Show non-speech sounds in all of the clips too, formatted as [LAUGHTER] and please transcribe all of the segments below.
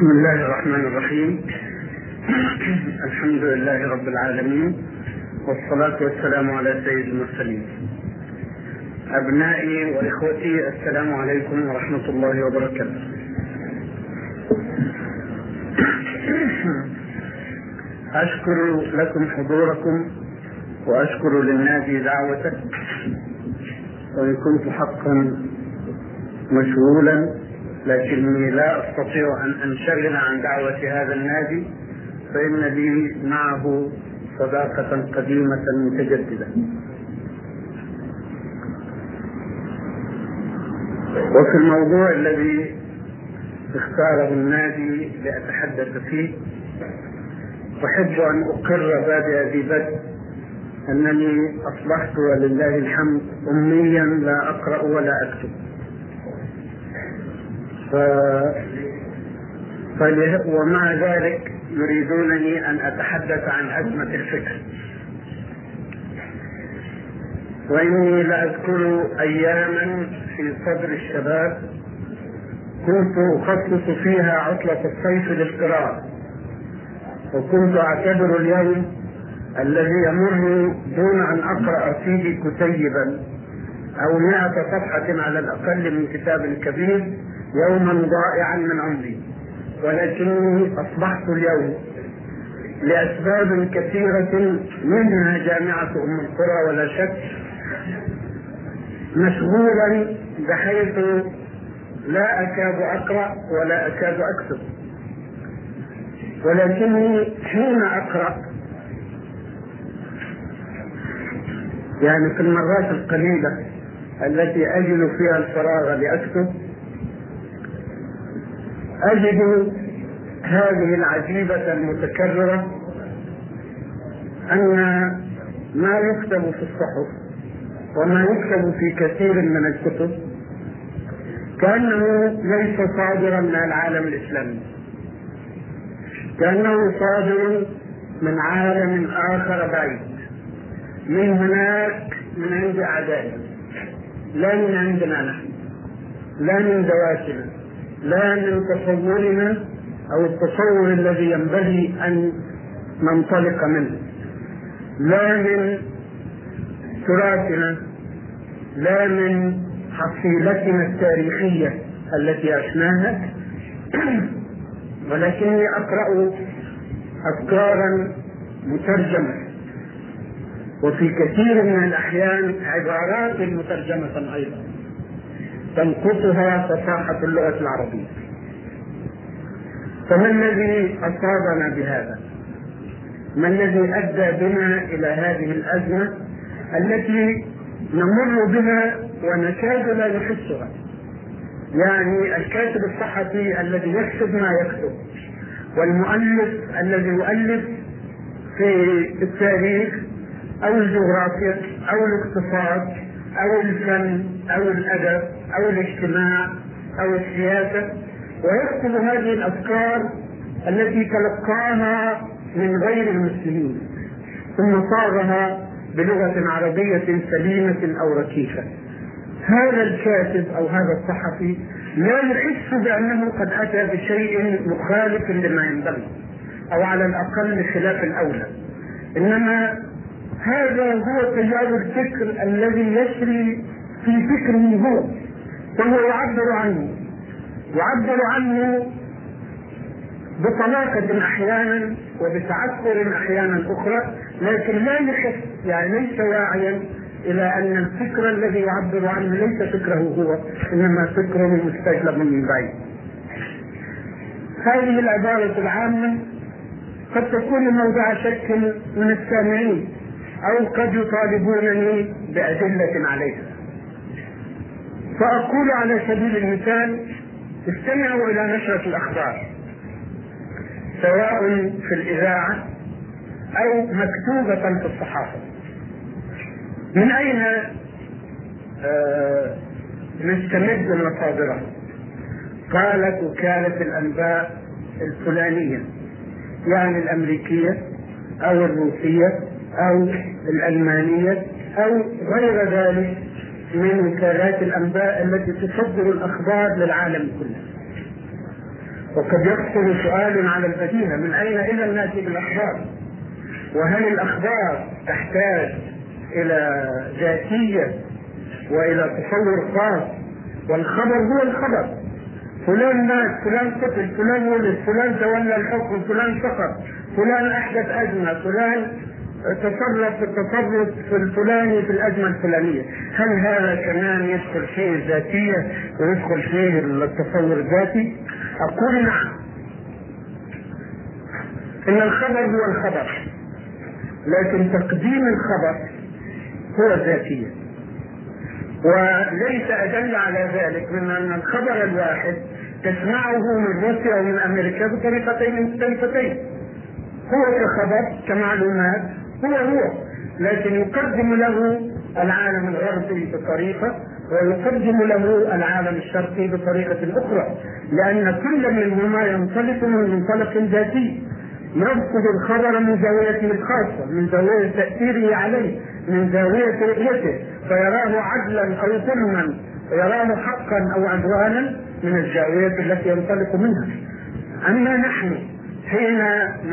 بسم الله الرحمن الرحيم. الحمد لله رب العالمين والصلاة والسلام على سيد المرسلين. أبنائي وإخوتي السلام عليكم ورحمة الله وبركاته. أشكر لكم حضوركم وأشكر للنادي دعوته وإن كنت حقا مشغولا لكني لا أستطيع أن أنشغل عن دعوة هذا النادي فإن لي معه صداقة قديمة متجددة. وفي الموضوع الذي اختاره النادي لأتحدث فيه أحب أن أقر بادئ ذي بدء أنني أصبحت ولله الحمد أميا لا أقرأ ولا أكتب. ف... فله... ومع ذلك يريدونني أن أتحدث عن أزمة الفكر. وإني لأذكر أياما في صدر الشباب كنت أخصص فيها عطلة الصيف للقراءة وكنت أعتبر اليوم الذي يمر دون أن أقرأ فيه كتيبا أو مئة صفحة على الأقل من كتاب كبير يوما ضائعا من عمري. ولكني أصبحت اليوم لأسباب كثيرة منها جامعة أم القرى ولا شك مشغولا بحيث لا أكاد أقرأ ولا أكاد أكتب. ولكني حين أقرأ يعني في المرات القليلة التي أجد فيها الفراغ لأكتب أجد هذه العجيبة المتكررة أن ما يكتب في الصحف وما يكتب في كثير من الكتب كأنه ليس صادرا من العالم الإسلامي. كأنه صادر من عالم آخر بعيد. من هناك من عند أعدائنا. لا من عندنا نحن. لا من ذواتنا لا من تصورنا أو التصور الذي ينبغي أن ننطلق منه. لا من تراثنا لا من حصيلتنا التاريخية التي عشناها. [CLEARS THROAT] ولكني أقرأ أفكارا مترجمة. وفي كثير من الأحيان عبارات مترجمة أيضا. تنقصها فصاحة اللغة العربية فما الذي أصابنا بهذا؟ ما الذي أدى بنا إلى هذه الأزمة التي نمر بها ونكاد لا نحسها يعني الكاتب الصحفي الذي يكتب ما يكتب والمؤلف الذي يؤلف في التاريخ أو الجغرافيا أو الاقتصاد أو الفن أو الأدب أو الاجتماع أو السياسة. ويكتب هذه الأفكار التي تلقاها من غير المسلمين ثم صاغها بلغة عربية سليمة أو ركيكه هذا الكاتب أو هذا الصحفي لا يحس بأنه قد أتى بشيء مخالف لما ينبغي أو على الأقل خلاف الأولى. إنما هذا هو تيار الفكر الذي يسري في فكره هو فهو يعبر عنه. يعبر عنه بطلاقة أحيانا وبتعثر أحيانا أخرى لكن لا يحس يعني ليس واعيا إلى أن الفكر الذي يعبر عنه ليس فكره هو إنما فكره مستجلب من بعيد. هذه العبارة العامة قد تكون موضع شك من السامعين. أو قد يطالبونني بأدلة عليها. فأقول على سبيل المثال استمعوا إلى نشرة الأخبار سواء في الإذاعة أو مكتوبة في الصحافة. من أين آه نستمد مصادره قالت وكالة الأنباء الفلانية يعني الأمريكية أو الروسية أو الألمانية أو غير ذلك من وكالات الأنباء التي تصدر الأخبار للعالم كله. وقد يخطر سؤال على البديهة من أين إذا نأتي بالأخبار؟ وهل الأخبار تحتاج إلى ذاتية وإلى تصور خاص؟ والخبر هو الخبر. فلان مات فلان قتل فلان ولد فلان تولى الحكم فلان سقط فلان أحدث أزمة فلان تصرف التصرف الفلاني في الأزمة الفلانية، هل هذا كمان يدخل فيه الذاتيه ويدخل فيه التصور الذاتي؟ أقول نعم. إن الخبر هو الخبر لكن تقديم الخبر هو الذاتيه. وليس أدل على ذلك من أن الخبر الواحد تسمعه من روسيا ومن أمريكا بطريقتين مختلفتين. هو كخبر كمعلومات هو هو. لكن يقدم له العالم الغربي بطريقة ويقدم له العالم الشرقي بطريقة أخرى. لأن كل منهما ينطلق من منطلق ذاتي. يرصد الخبر من زاويته الخاصة من زاوية تأثيره عليه من زاوية رؤيته. فيراه عدلا أو ظلما يراه حقا أو عدوانا من الزاويه التي ينطلق منها. أما نحن حين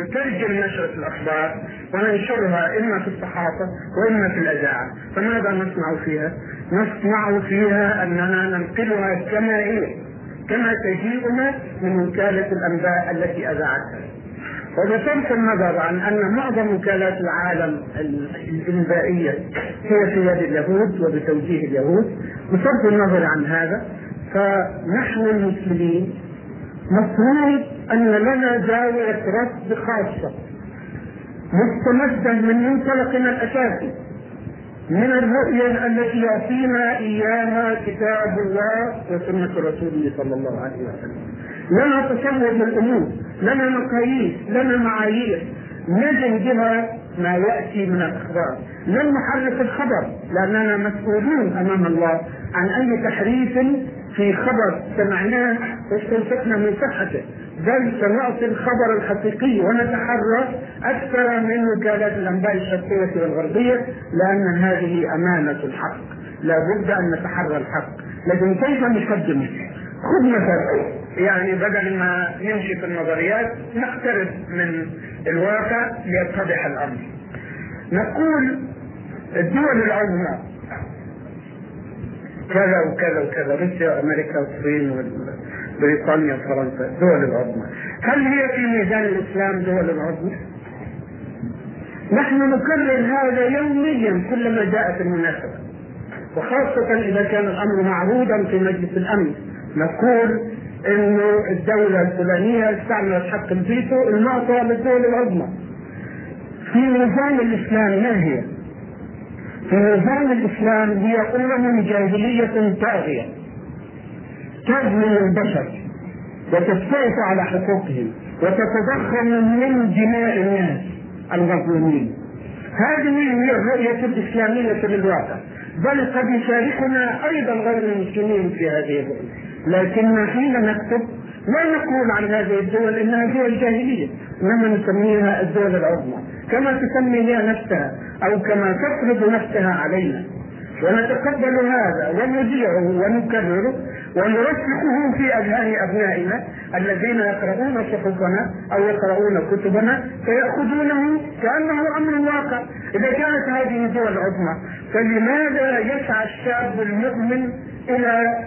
نترجم نشرة الأخبار وننشرها إما في الصحافة وإما في الإذاعة فماذا نصنع فيها؟ نصنع فيها أننا ننقلها كما هي كما تجيئنا من وكالة الأنباء التي أذاعتها وبصرف النظر عن أن معظم وكالات العالم الإنبائية هي في يد اليهود وبتوجيه اليهود بصرف النظر عن هذا فنحن المسلمين مفروض أن لنا زاويه رصد خاصة مستمدة من منطلقنا الأساسي. من الرؤية التي يعطينا إياها كتاب الله وسنة رسوله صلى الله عليه وسلم. لنا تصور للأمور، لنا مقاييس، لنا معايير. نجد بها ما يأتي من الأخبار، لن نحرك الخبر لأننا مسؤولون أمام الله عن أي تحريف في خبر سمعناه واستنشقنا من صحته. بل سنعطي الخبر الحقيقي ونتحرى أكثر من وكالات الأنباء الشرقية والغربية لأن هذه أمانة الحق. لا بد أن نتحرى الحق. لكن كيف نقدمه؟ خذ مثلا يعني بدل ما نمشي في النظريات نقترب من الواقع ليتضح الأمر. نقول الدول العظمى كذا وكذا وكذا روسيا وامريكا والصين وبريطانيا وفرنسا الدول العظمى هل هي في ميزان الإسلام دول العظمى؟ نحن نكرر هذا يوميا كلما جاءت المناسبة وخاصة إذا كان الأمر معروضا في مجلس الأمن نقول إنه الدولة الفلانية استعملت حق الفيتو المعطى للدول العظمى في ميزان الإسلام ما هي؟ في نظام الإسلام هي امم جاهليه طاغيه تظلم البشر وتستيقظ على حقوقهم وتتضخم من دماء الناس المظلومين. هذه هي الرؤية الإسلامية للواقع بل قد يشاركنا أيضا غير المسلمين في هذه الرؤية. لكن حين نكتب لا نقول عن هذه الدول إنها دول جاهلية؟ إنما نسميها الدول العظمى. كما تسمي هي نفسها أو كما تفرض نفسها علينا. ونتقبل هذا ونذيعه ونكرره ونرسخه في اذهان أبنائنا الذين يقرؤون صحفنا أو يقرؤون كتبنا فيأخذونه كأنه أمر واقع. إذا كانت هذه الدول العظمى فلماذا يسعى الشاب المؤمن إلى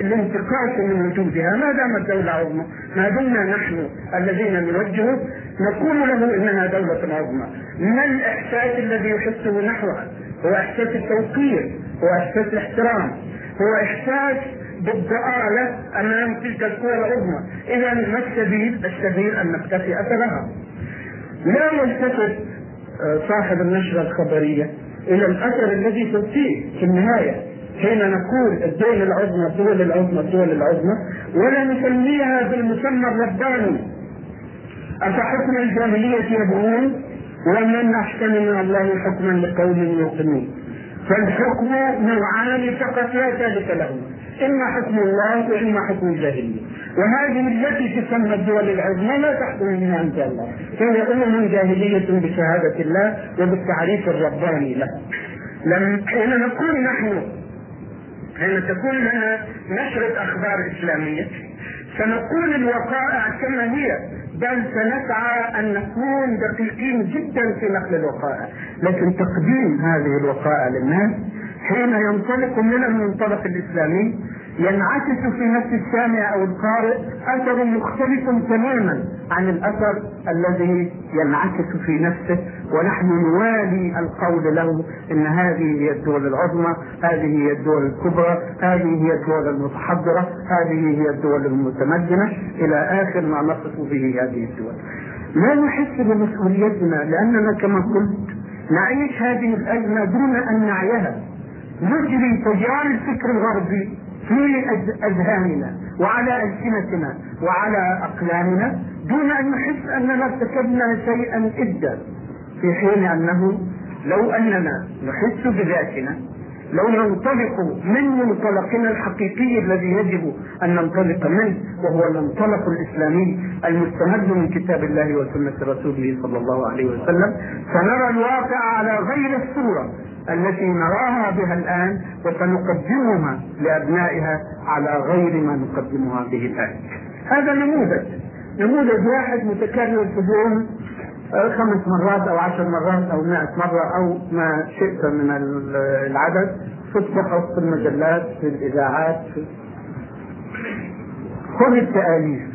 الانتقاص من وجودها ما دامت دولة عظمى ما دمنا نحن الذين نوجهه نقول له إنها دولة عظمى. ما الإحساس الذي يحسه نحوها؟ هو إحساس التوقير هو إحساس الاحترام هو إحساس بالضآلة أمام تلك القوى العظمى. إذا ما السبيل؟ السبيل أن نقتفي أثرها. لا يلتفت آه، صاحب النشرة الخبرية إلى الأثر الذي تلقيه في النهاية. حين نقول الدول العظمى الدول العظمى الدول العظمى ولا نسميها بالمسمى الرباني. أفحكم الجاهلية يبغون؟ ومن أحسن من الله حكما لقوم يوقنون. فالحكم نوعان فقط لا ثالث له إما حكم الله وإما حكم الجاهلية. وهذه التي تسمى الدول العظمى لا تحكم منها عند الله. فهي أمم جاهلية بشهادة الله وبالتعريف الرباني له. لما حين نقول نحن حين تكون لنا نشرة أخبار إسلامية. سنقول الوقائع كما هي بل سنسعى أن نكون دقيقين جدا في نقل الوقائع. لكن تقديم هذه الوقائع للناس حين ينطلق من المنطلق الإسلامي ينعكس في نفس السامع أو القارئ أثر مختلف تماما عن الأثر الذي ينعكس في نفسه ونحن نوالي القول له إن هذه هي الدول العظمى، هذه هي الدول الكبرى، هذه هي الدول المتحضرة، هذه هي الدول المتمدنة إلى آخر ما نصف به هذه الدول. لا نحس بمسؤوليتنا لأننا كما قلت نعيش هذه الأزمة دون أن نعيها. نجري تجار الفكر الغربي في أذهاننا وعلى ألسنتنا وعلى أقلامنا دون أن نحس أننا ارتكبنا شيئا ادا في حين أنه لو أننا نحس بذاتنا لو ننطلق من منطلقنا الحقيقي الذي يجب أن ننطلق منه وهو المنطلق الإسلامي المستمد من كتاب الله وسنة رسوله صلى الله عليه وسلم. سنرى الواقع على غير الصورة التي نراها بها الآن وسنقدمها لأبنائها على غير ما نقدمها به الآن. هذا نموذج. نموذج واحد متكرر في اليوم. خمس مرات أو عشر مرات أو مائة مرة أو ما شئت من العدد في الصحف في المجلات في الإذاعات خذ التآليف.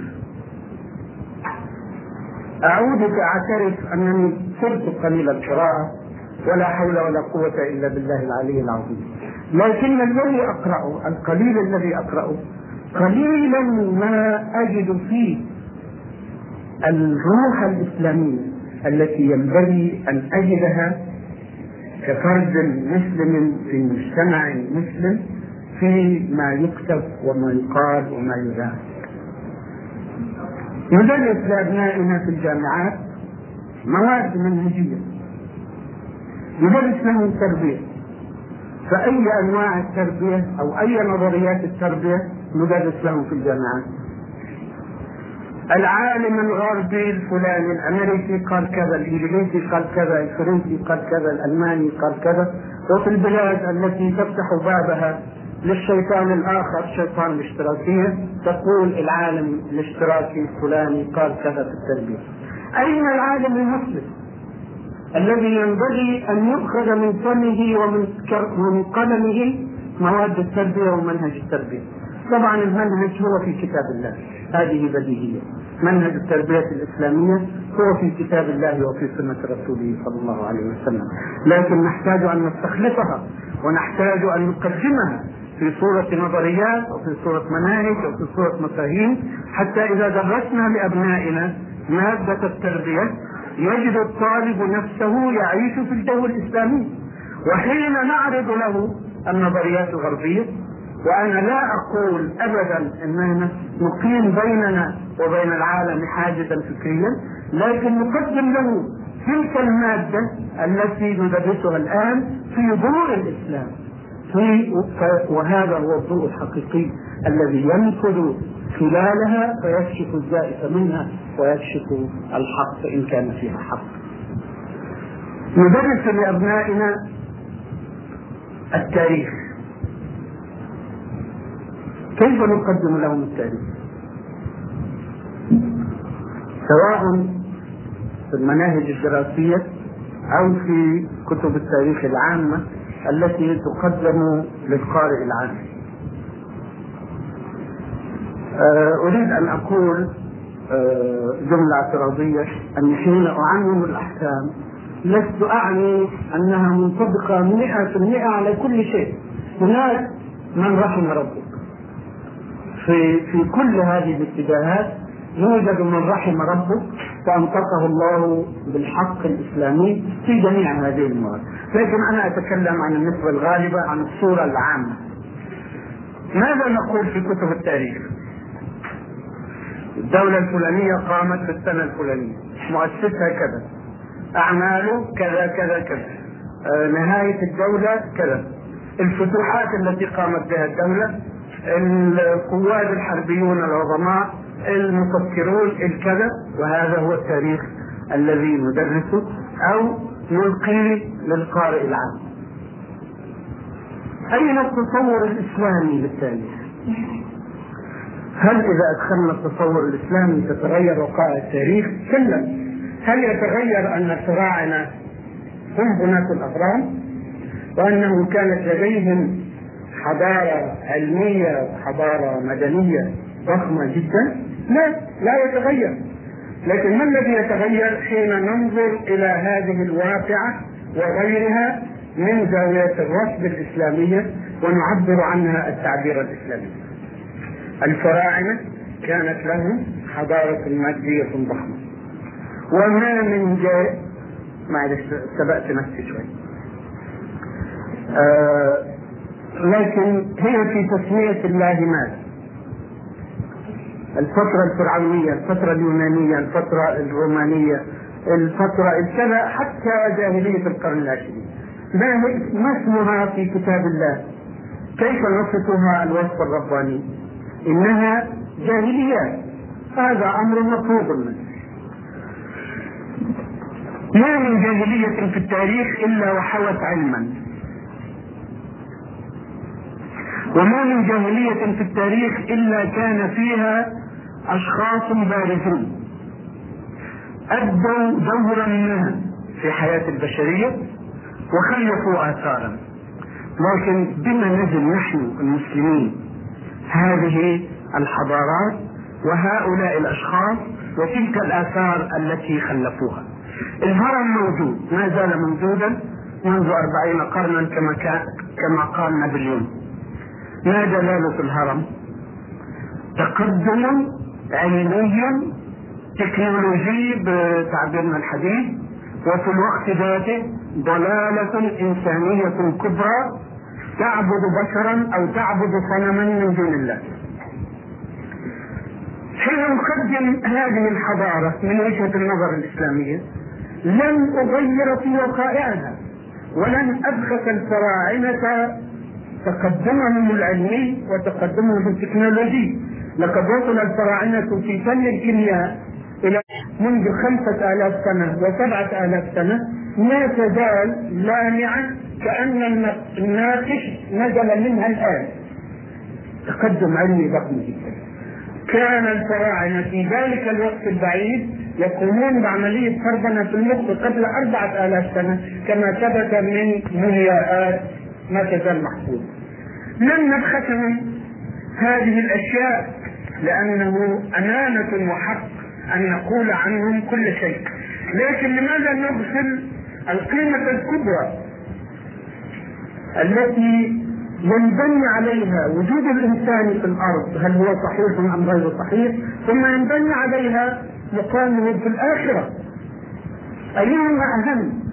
أعودك أعترف أنني صرت قليل القراءة ولا حول ولا قوة إلا بالله العلي العظيم. لكن الذي أقرأه القليل الذي أقرأه قليلا ما أجد فيه الروح الإسلامية. التي ينبغي أن أجدها كفرد مسلم في مجتمع مسلم في ما يكتب وما يقال وما يذاع ندرس لابنائنا في الجامعات مواد منهجية. ندرس لهم تربيه فأي أنواع التربية أو أي نظريات التربية ندرس لهم في الجامعات. العالم الغربي الفلاني الأمريكي قال كذا الإنجليزي قال كذا الفرنسي قال كذا الألماني قال كذا وفي البلاد التي تفتح بابها للشيطان الآخر شيطان الاشتراكية تقول العالم الاشتراكي الفلاني قال كذا في التربية. أين العالم المسلم؟ الذي ينبغي أن يؤخذ من فمه ومن قلمه مواد التربية ومنهج التربية. طبعا المنهج هو في كتاب الله هذه بديهية. منهج التربية الإسلامية هو في كتاب الله وفي سنة رسوله صلى الله عليه وسلم. لكن نحتاج أن نستخلصها ونحتاج أن نقدمها في صورة نظريات أو في صورة مناهج أو في صورة مفاهيم حتى إذا درسنا لأبنائنا مادة التربية يجد الطالب نفسه يعيش في الجو الإسلامي. وحين نعرض له النظريات الغربية وأنا لا أقول ابدا أننا نقيم بيننا وبين العالم حاجزا فكريا لكن نقدم له تلك المادة التي ندرسها الآن في ضوء الإسلام في وهذا هو الضوء الحقيقي الذي ينفذ خلالها فيكشف الزائف منها ويكشف الحق إن كان فيها حق. ندرس لأبنائنا التاريخ كيف نقدم لهم التاريخ؟ سواء في المناهج الدراسية أو في كتب التاريخ العامة التي تقدم للقارئ العام. آه، أريد أن أقول آه، جملة اعتراضية أن حين أعمم الأحكام لست أعني أنها منطبقة مئة في المئة على كل شيء. هناك من رحم ربه في في كل هذه الاتجاهات يوجد من رحم ربه فأنطقه الله بالحق الإسلامي في جميع هذه المواد، لكن أنا أتكلم عن النسبة الغالبة عن الصورة العامة. ماذا نقول في كتب التاريخ؟ الدولة الفلانية قامت في السنة الفلانية، مؤسسها كذا، أعماله كذا كذا كذا، آه نهاية الدولة كذا، الفتوحات التي قامت بها الدولة القواد الحربيون العظماء المفكرون الكذا وهذا هو التاريخ الذي ندرسه أو نلقيه للقارئ العام. أين التصور الإسلامي للتاريخ هل إذا أدخلنا التصور الإسلامي تتغير وقائع التاريخ؟ كلا. هل يتغير أن الفراعنة هم بناة الأهرام وأنه كانت لديهم حضارة علمية وحضارة مدنية ضخمة جدا؟ لا لا يتغير. لكن ما الذي يتغير حين ننظر إلى هذه الواقعة وغيرها؟ من زاوية الرصد الإسلامية ونعبر عنها التعبير الإسلامي. الفراعنة كانت لهم حضارة مادية ضخمة. وما من جاء؟ معلش سبقت نفسي شوي. آه لكن هي في تسمية الله ماذا؟ الفترة الفرعونية، الفترة اليونانية، الفترة الرومانية، الفترة الكذا حتى جاهلية القرن العشرين. ما اسمها في كتاب الله؟ كيف نصفها الوصف الرباني؟ إنها جاهليات هذا أمر مفروض منه ما من جاهلية في التاريخ إلا وحوت علما وما من جاهلية في التاريخ إلا كان فيها أشخاص بارزون أدوا دورا ما في حياة البشرية وخلفوا آثارا لكن بما نزل نحن المسلمين هذه الحضارات وهؤلاء الأشخاص وتلك الآثار التي خلفوها. الهرم موجود ما زال موجودا منذ أربعين قرنا كما كان كما قال نابليون. ما دلالة الهرم؟ تقدم علمي تكنولوجي بتعبيرنا الحديث وفي الوقت ذاته ضلالة إنسانية كبرى تعبد بشرا أو تعبد صنما من دون الله حين نقدم هذه الحضارة من وجهة النظر الإسلامية لن أغير في وقائعها ولن أبخس الفراعنة تقدمهم العلمي وتقدمهم التكنولوجي. لقد وصل الفراعنة في فن الكيمياء إلى منذ خمسة آلاف سنة وسبعة آلاف سنة ما تزال لامعة كأن الناقش نزل منها الآن. تقدم علمي ضخم جدا. كان الفراعنة في ذلك الوقت البعيد يقومون بعملية فربنة في المخ قبل أربعة آلاف سنة كما ثبت من مومياءات ما تزال محفوظ لن نبخسهم هذه الأشياء؟ لأنه أمانة وحق أن نقول عنهم كل شيء. لكن لماذا نغفل القيمة الكبرى التي ينبني عليها وجود الإنسان في الأرض؟ هل هو صحيح أم غير صحيح؟ ثم ينبني عليها مقامه في الآخرة. أيهما أهم؟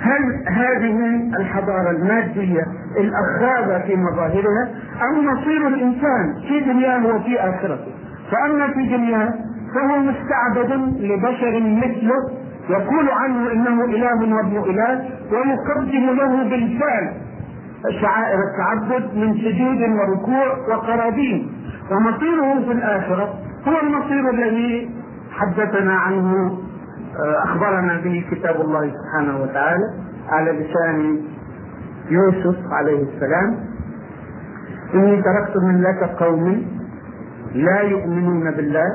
هل هذه الحضارة المادية الاخاذه في مظاهرها أم مصير الإنسان في دنياه وفي آخرته؟ فأما في دنياه فهو مستعبد لبشر مثله يقول عنه إنه إله وابن إله ويقدم له بالفعل شعائر التعبد من سجود وركوع وقرابين. ومصيره في الآخرة هو المصير الذي حدثنا عنه أخبرنا به كتاب الله سبحانه وتعالى على لسان يوسف عليه السلام. إني تركت مله قوم لا يؤمنون بالله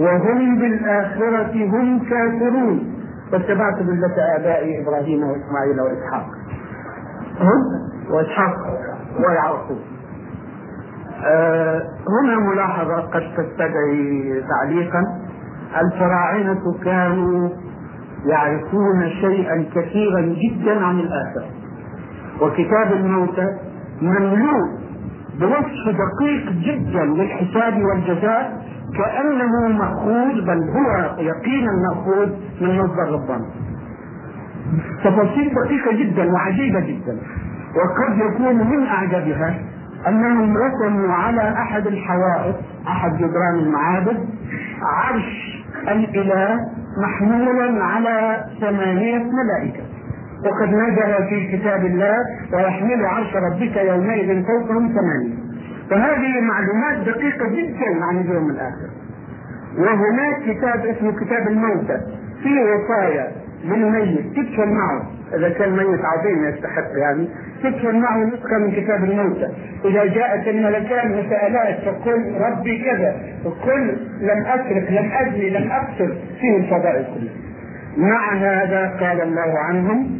وهم بالآخرة هم كافرون. واتبعت ملة آبائي إبراهيم وإسماعيل وإسحاق. هم؟ وإسحاق ويعقوب. آه هنا ملاحظة قد تستدعي تعليقا. الفراعنة كانوا يعرفون شيئا كثيرا جدا عن الآخرة وكتاب الموتى مملوء بوصف دقيق جدا للحساب والجزاء كأنه مأخوذ بل هو يقينا مأخوذ من مصدر ربنا. تفاصيل دقيقة جدا وعجيبة جدا. وقد يكون من أعجبها أنهم رسموا على أحد الحوائط أحد جدران المعابد عرش الإله محمولا على ثمانية ملائكة. وقد نزل في كتاب الله ويحمل عرش ربك يومئذ فوقهم ثمانية. فهذه معلومات دقيقة جدا عن اليوم الآخر. وهناك كتاب اسمه كتاب الموتى. في وصايا للميت. تدخل معه إذا كان ميت عظيم يستحق يعني تدخل معه نسخه من كتاب الموتى إذا جاءت الملكان وسألات فقل ربي كذا وقل لم أترك لم ازني لم أقتل فيه الفضائل كلها. مع هذا قال الله عنهم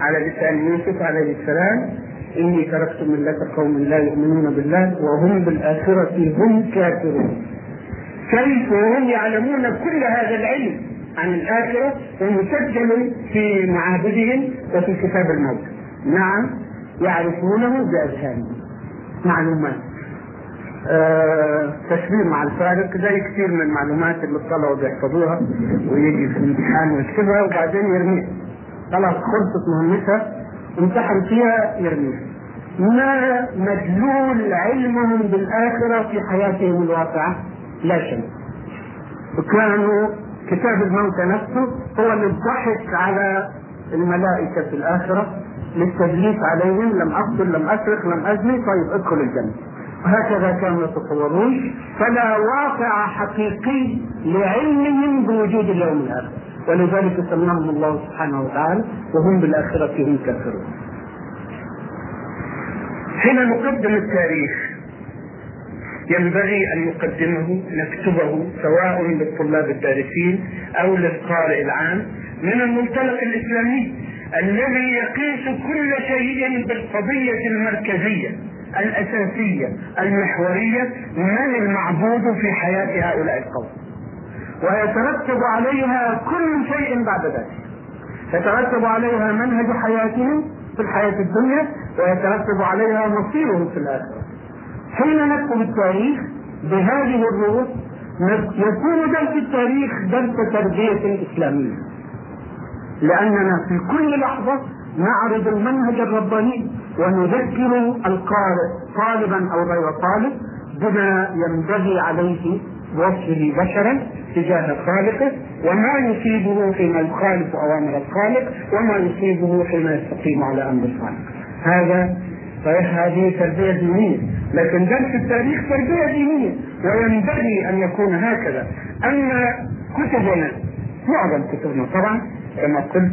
على لسان يوسف عليه السلام إني تركت ملة قوم لا يؤمنون بالله وهم بالآخرة هم كافرون. كيف؟ وهم يعلمون كل هذا العلم. عن الآخرة ومسجل في معابدهم وفي كتاب الموت. نعم يعرفونه بأذهانهم. معلومات. آه تشبيه مع الفارق زي كثير من المعلومات اللي الطلبة بيحفظوها ويجي في الامتحان ويكتبها وبعدين يرميها. خلاص خلصت مهمتها امتحن فيها يرميها. ما مدلول علمهم بالآخرة في حياتهم الواقعة؟ لا شيء. وكانوا كتاب الموتى نفسه هو اللي الضحك على الملائكة في الآخرة للتدليس عليهم لم أقتل لم أسرق لم أزني طيب ادخل الجنة. وهكذا كانوا يتصورون. فلا واقع حقيقي لعلمهم بوجود اليوم الآخر. ولذلك سماهم الله سبحانه وتعالى وهم بالآخرة هم كافرون. حين نقدم التاريخ. ينبغي أن نقدمه نكتبه سواء للطلاب الدارسين أو للقارئ العام من المنطلق الإسلامي الذي يقيس كل شيء بالقضية المركزية الأساسية المحورية من المعبود في حياة هؤلاء القوم. ويترتب عليها كل شيء بعد ذلك. يترتب عليها منهج حياتهم في الحياة الدنيا ويترتب عليها مصيرهم في الآخرة. حين نكتب التاريخ بهذه الروح يكون درس التاريخ درس تربية إسلامية. لأننا في كل لحظة نعرض المنهج الرباني ونذكر القارئ طالبا أو غير طالب بما ينبغي عليه بوصفه بشرا تجاه خالقه وما يصيبه حين يخالف أوامر الخالق وما يصيبه حين يستقيم على أمر الخالق. هذا صحيح هذه تربية دينية. لكن درس التاريخ تربية دينية. وينبغي أن يكون هكذا. أما كتبنا معظم كتبنا طبعا كما قلت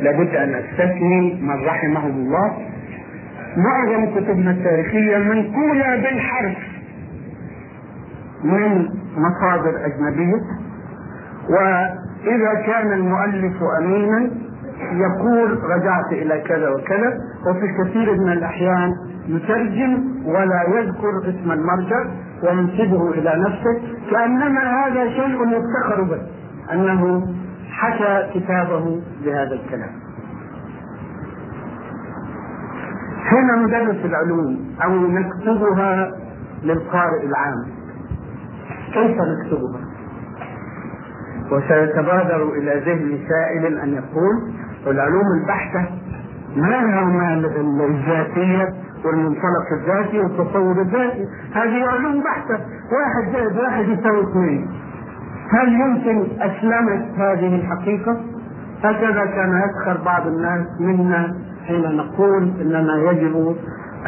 لابد أن أستثني من رحمه الله. معظم كتبنا التاريخية منقولة بالحرف. من مصادر أجنبية. وإذا كان المؤلف أمينا يقول رجعت إلى كذا وكذا وفي كثير من الأحيان يترجم ولا يذكر اسم المرجع وينسبه إلى نفسه كأنما هذا شيء يفتخر به أنه حكى كتابه بهذا الكلام. حين ندرس العلوم أو نكتبها للقارئ العام. كيف نكتبها؟ وسيتبادر إلى ذهن سائل أن يقول العلوم البحتة ما هما الذاتية والمنطلق الذاتي والتصور الذاتي. هذه علوم بحتة. واحد زائد واحد يساوي اثنين. هل يمكن اسلمت هذه الحقيقة؟ هكذا كان يسخر بعض الناس منا حين نقول اننا يجب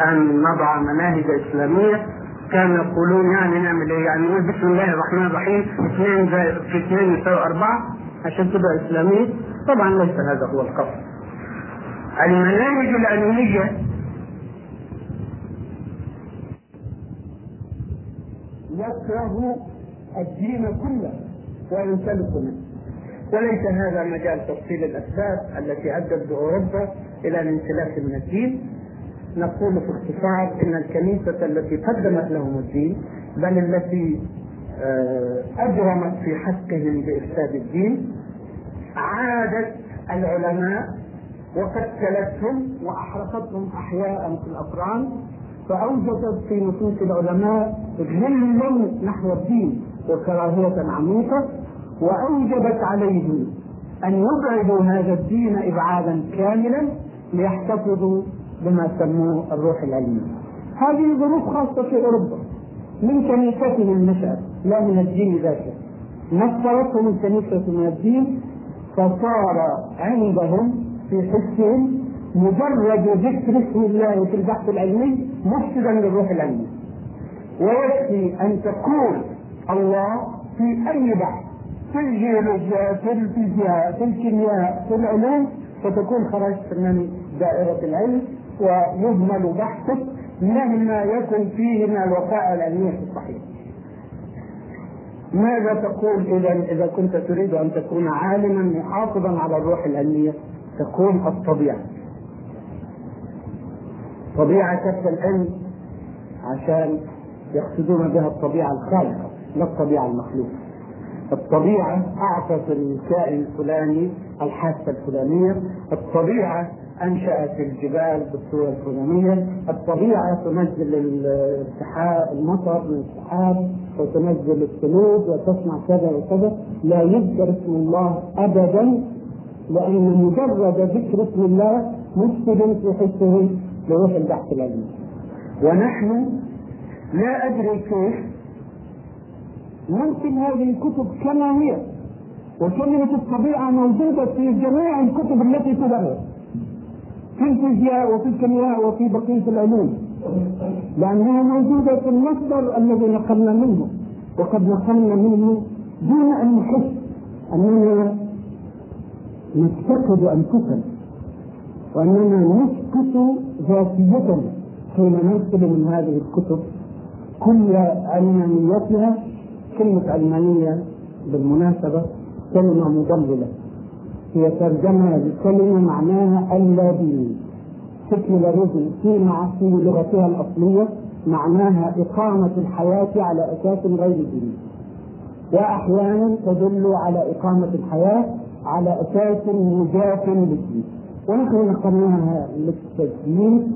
أن نضع مناهج إسلامية. كانوا يقولون يعني نعمل إيه؟ يعني نقول بسم الله الرحمن الرحيم. اثنين في اثنين يساوي أربعة. عشان تبقى إسلامية. طبعا ليس هذا هو القصد. المناهج العلميه يكره الدين كله وينسلخ منه. وليس هذا مجال تفصيل الأسباب التي أدت بأوروبا إلى الانسلاخ من الدين. نقول في اختصار إن الكنيسة التي قدمت لهم الدين بل التي آه، أجرمت في حقهم بإفساد الدين عادت العلماء وقتلتهم وأحرقتهم احياء في الأفران فأوجدت في نفوس العلماء غلا نحو الدين وكراهية عميقة وأوجبت عليهم أن يبعدوا هذا الدين ابعادا كاملا ليحتفظوا بما سموه الروح العلمي هذه ظروف خاصة في أوروبا. من كنيستهم النشأة لا من الدين ذاته. نصرتهم الكنيسة من الدين فصار عندهم في حسهم مجرد ذكر اسم الله في البحث العلمي مفسدا للروح العلمي. ويكفي أن تقول الله في أي بحث في الجيولوجيا في الفيزياء في الكيمياء في العلوم فتكون خرجت من دائرة العلم ويهمل بحثك مهما يكن فيه من الوقائع العلمية الصحيحة. ماذا تقول إذا إذا كنت تريد أن تكون عالما محافظا على الروح العلمية تكون الطبيعة. طبيعة كتب العلم عشان يقصدون بها الطبيعة الخالقة لا الطبيعة المخلوقة. الطبيعة أعطت الكائن الفلاني الحاسة الفلانية، الطبيعة أنشأت الجبال بالصورة الفلانية، الطبيعة تنزل السحاب المطر من السحاب وتنزل الثلوج وتصنع كذا وكذا، لا يذكر اسم الله ابدا لأن مجرد ذكر اسم الله مفسد في حسه لروح البحث العلمي. ونحن لا أدري كيف ننقل هذه الكتب كما هي وكلمة الطبيعة موجودة في جميع الكتب التي تدرس. في الفيزياء وفي الكيمياء وفي بقية العلوم. لأنها موجودة في المصدر الذي نقلنا منه. وقد نقلنا منه دون أن نحس أننا نفتقد أنفسنا. وأننا نسكت ذاتيتنا حين ننقل من هذه الكتب كل علمانيتها كلمة علمانية بالمناسبة كلمة مضللة. هي ترجمة لكلمة معناها اللاديني سيكولاريزم في مع في لغتها الأصلية معناها إقامة الحياة على أساس غير ديني. وأحيانا تدل على إقامة الحياة على أساس مجاف للدين. ونحن نقلناها للتسجيل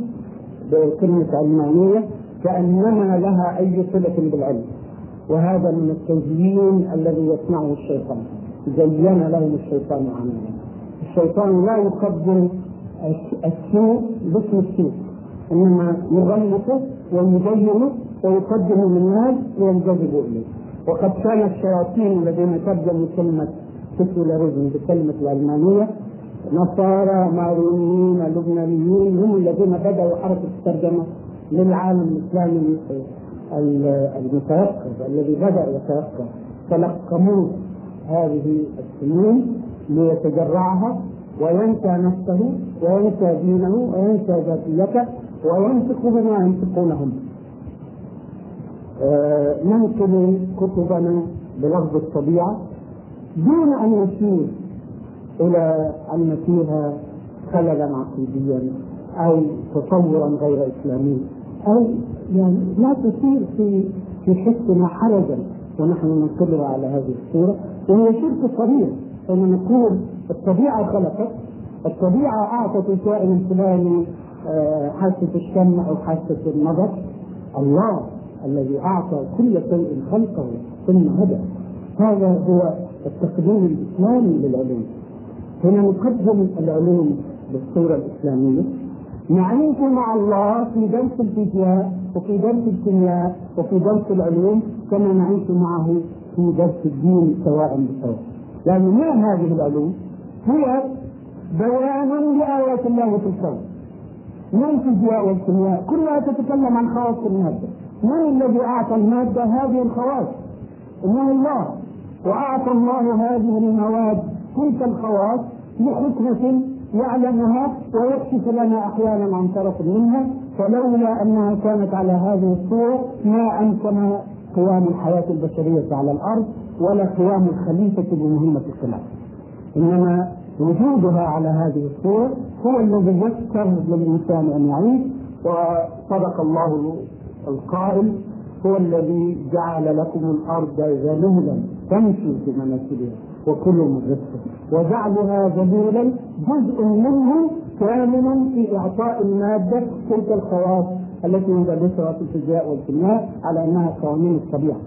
بكلمة علمانية كأنما لها أي صلة بالعلم. وهذا من التزيين الذي يصنعه الشيطان. زين لهم الشيطان عملا. الشيطان لا يقدم السوء باسم السوء إنما يغلقه ويزينه ويقدمه للناس وينجذبوا إليه. وقد كان الشياطين الذين ترجموا كلمه سيكولاريزم بكلمة العلمانيه نصارى مارونيين لبنانيين هم الذين بدأوا حركة الترجمة للعالم الإسلامي المتيقظ الذي بدأ يتيقظ تلقموه. هذه السنين ليتجرعها وينسى نفسه وينسى دينه وينسى ذاتيته وينطق بما ينطقونهم آه ننقل كتبنا بلفظ الطبيعة دون أن نشير إلى أن فيها خللا عقيديا أو تصورا غير إسلامي أو يعني لا تثير في في حسنا حرجا. ونحن ننقلها على هذه الصورة. وهي شرك صريح أن نقول الطبيعة خلقت الطبيعة أعطت الكائن الفلاني آه، حاسة الشم أو حاسة النظر. الله الذي أعطى كل شيء خلقه ثم هدى. هذا هو التقديم الإسلامي للعلوم. هنا نقدم العلوم بالصورة الإسلامية. نعيش مع الله في درس الفيزياء وفي درس الكيمياء وفي درس العلوم كما نعيش معه في درس الدين سواء بسواء لأن ما هذه العلوم؟ هي بيان لآيات الله في الكون ما الفيزياء والكيمياء؟ كلها تتكلم عن خواص المادة. من الذي أعطى المادة هذه الخواص؟ إنه الله. وأعطى الله هذه المواد تلك الخواص لحكمة يعلمها ويكشف لنا أحيانا عن طرف منها فلولا أنها كانت على هذه الصورة ما أمكن قيام الحياة البشرية على الأرض ولا قيام الخليفة بمهمة الخلافة. إنما وجودها على هذه الصورة هو الذي يسر للإنسان أن يعيش وصدق الله القائل هو الذي جعل لكم الأرض ذلولا تمشي في مناكبها. وكل رزقه وجعلها ذلولا جزء منه كاملا في إعطاء المادة تلك الخواص التي ندرسها في الفيزياء والكيمياء على أنها قوانين الطبيعة.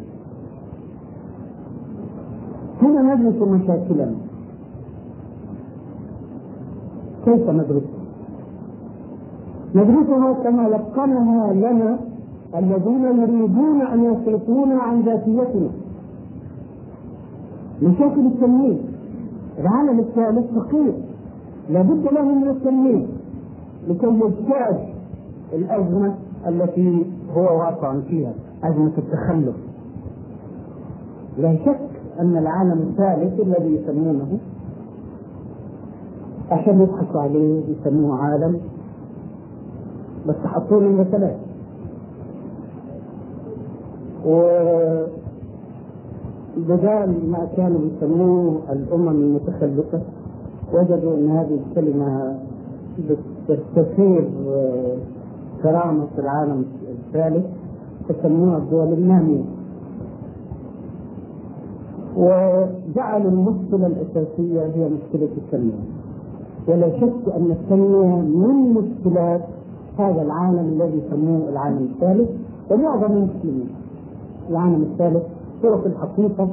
هنا ندرس مشاكلنا. كيف ندرسها؟ ندرسها كما لقنها لنا الذين يريدون أن يصرفونا عن ذاتيتنا. مشاكل التمييز. العالم الثالث فقير لابد له من التمييز لكي يجتاز الأزمة التي هو واقع فيها أزمة التخلف. لا شك أن العالم الثالث الذي يسمونه عشان يضحكوا عليه يسموه عالم بس حطوا له مثلات و بدال ما كانوا يسموه الأمم المتخلفه وجدوا إن هذه الكلمة تستثير كرامة العالم الثالث فسموها الدول النامية. وجعلوا المشكلة الأساسية هي مشكلة التنمية. ولا شك أن التنمية من مشكلات هذا العالم الذي يسموه العالم الثالث ومعظم المسلمين. العالم الثالث في الحقيقة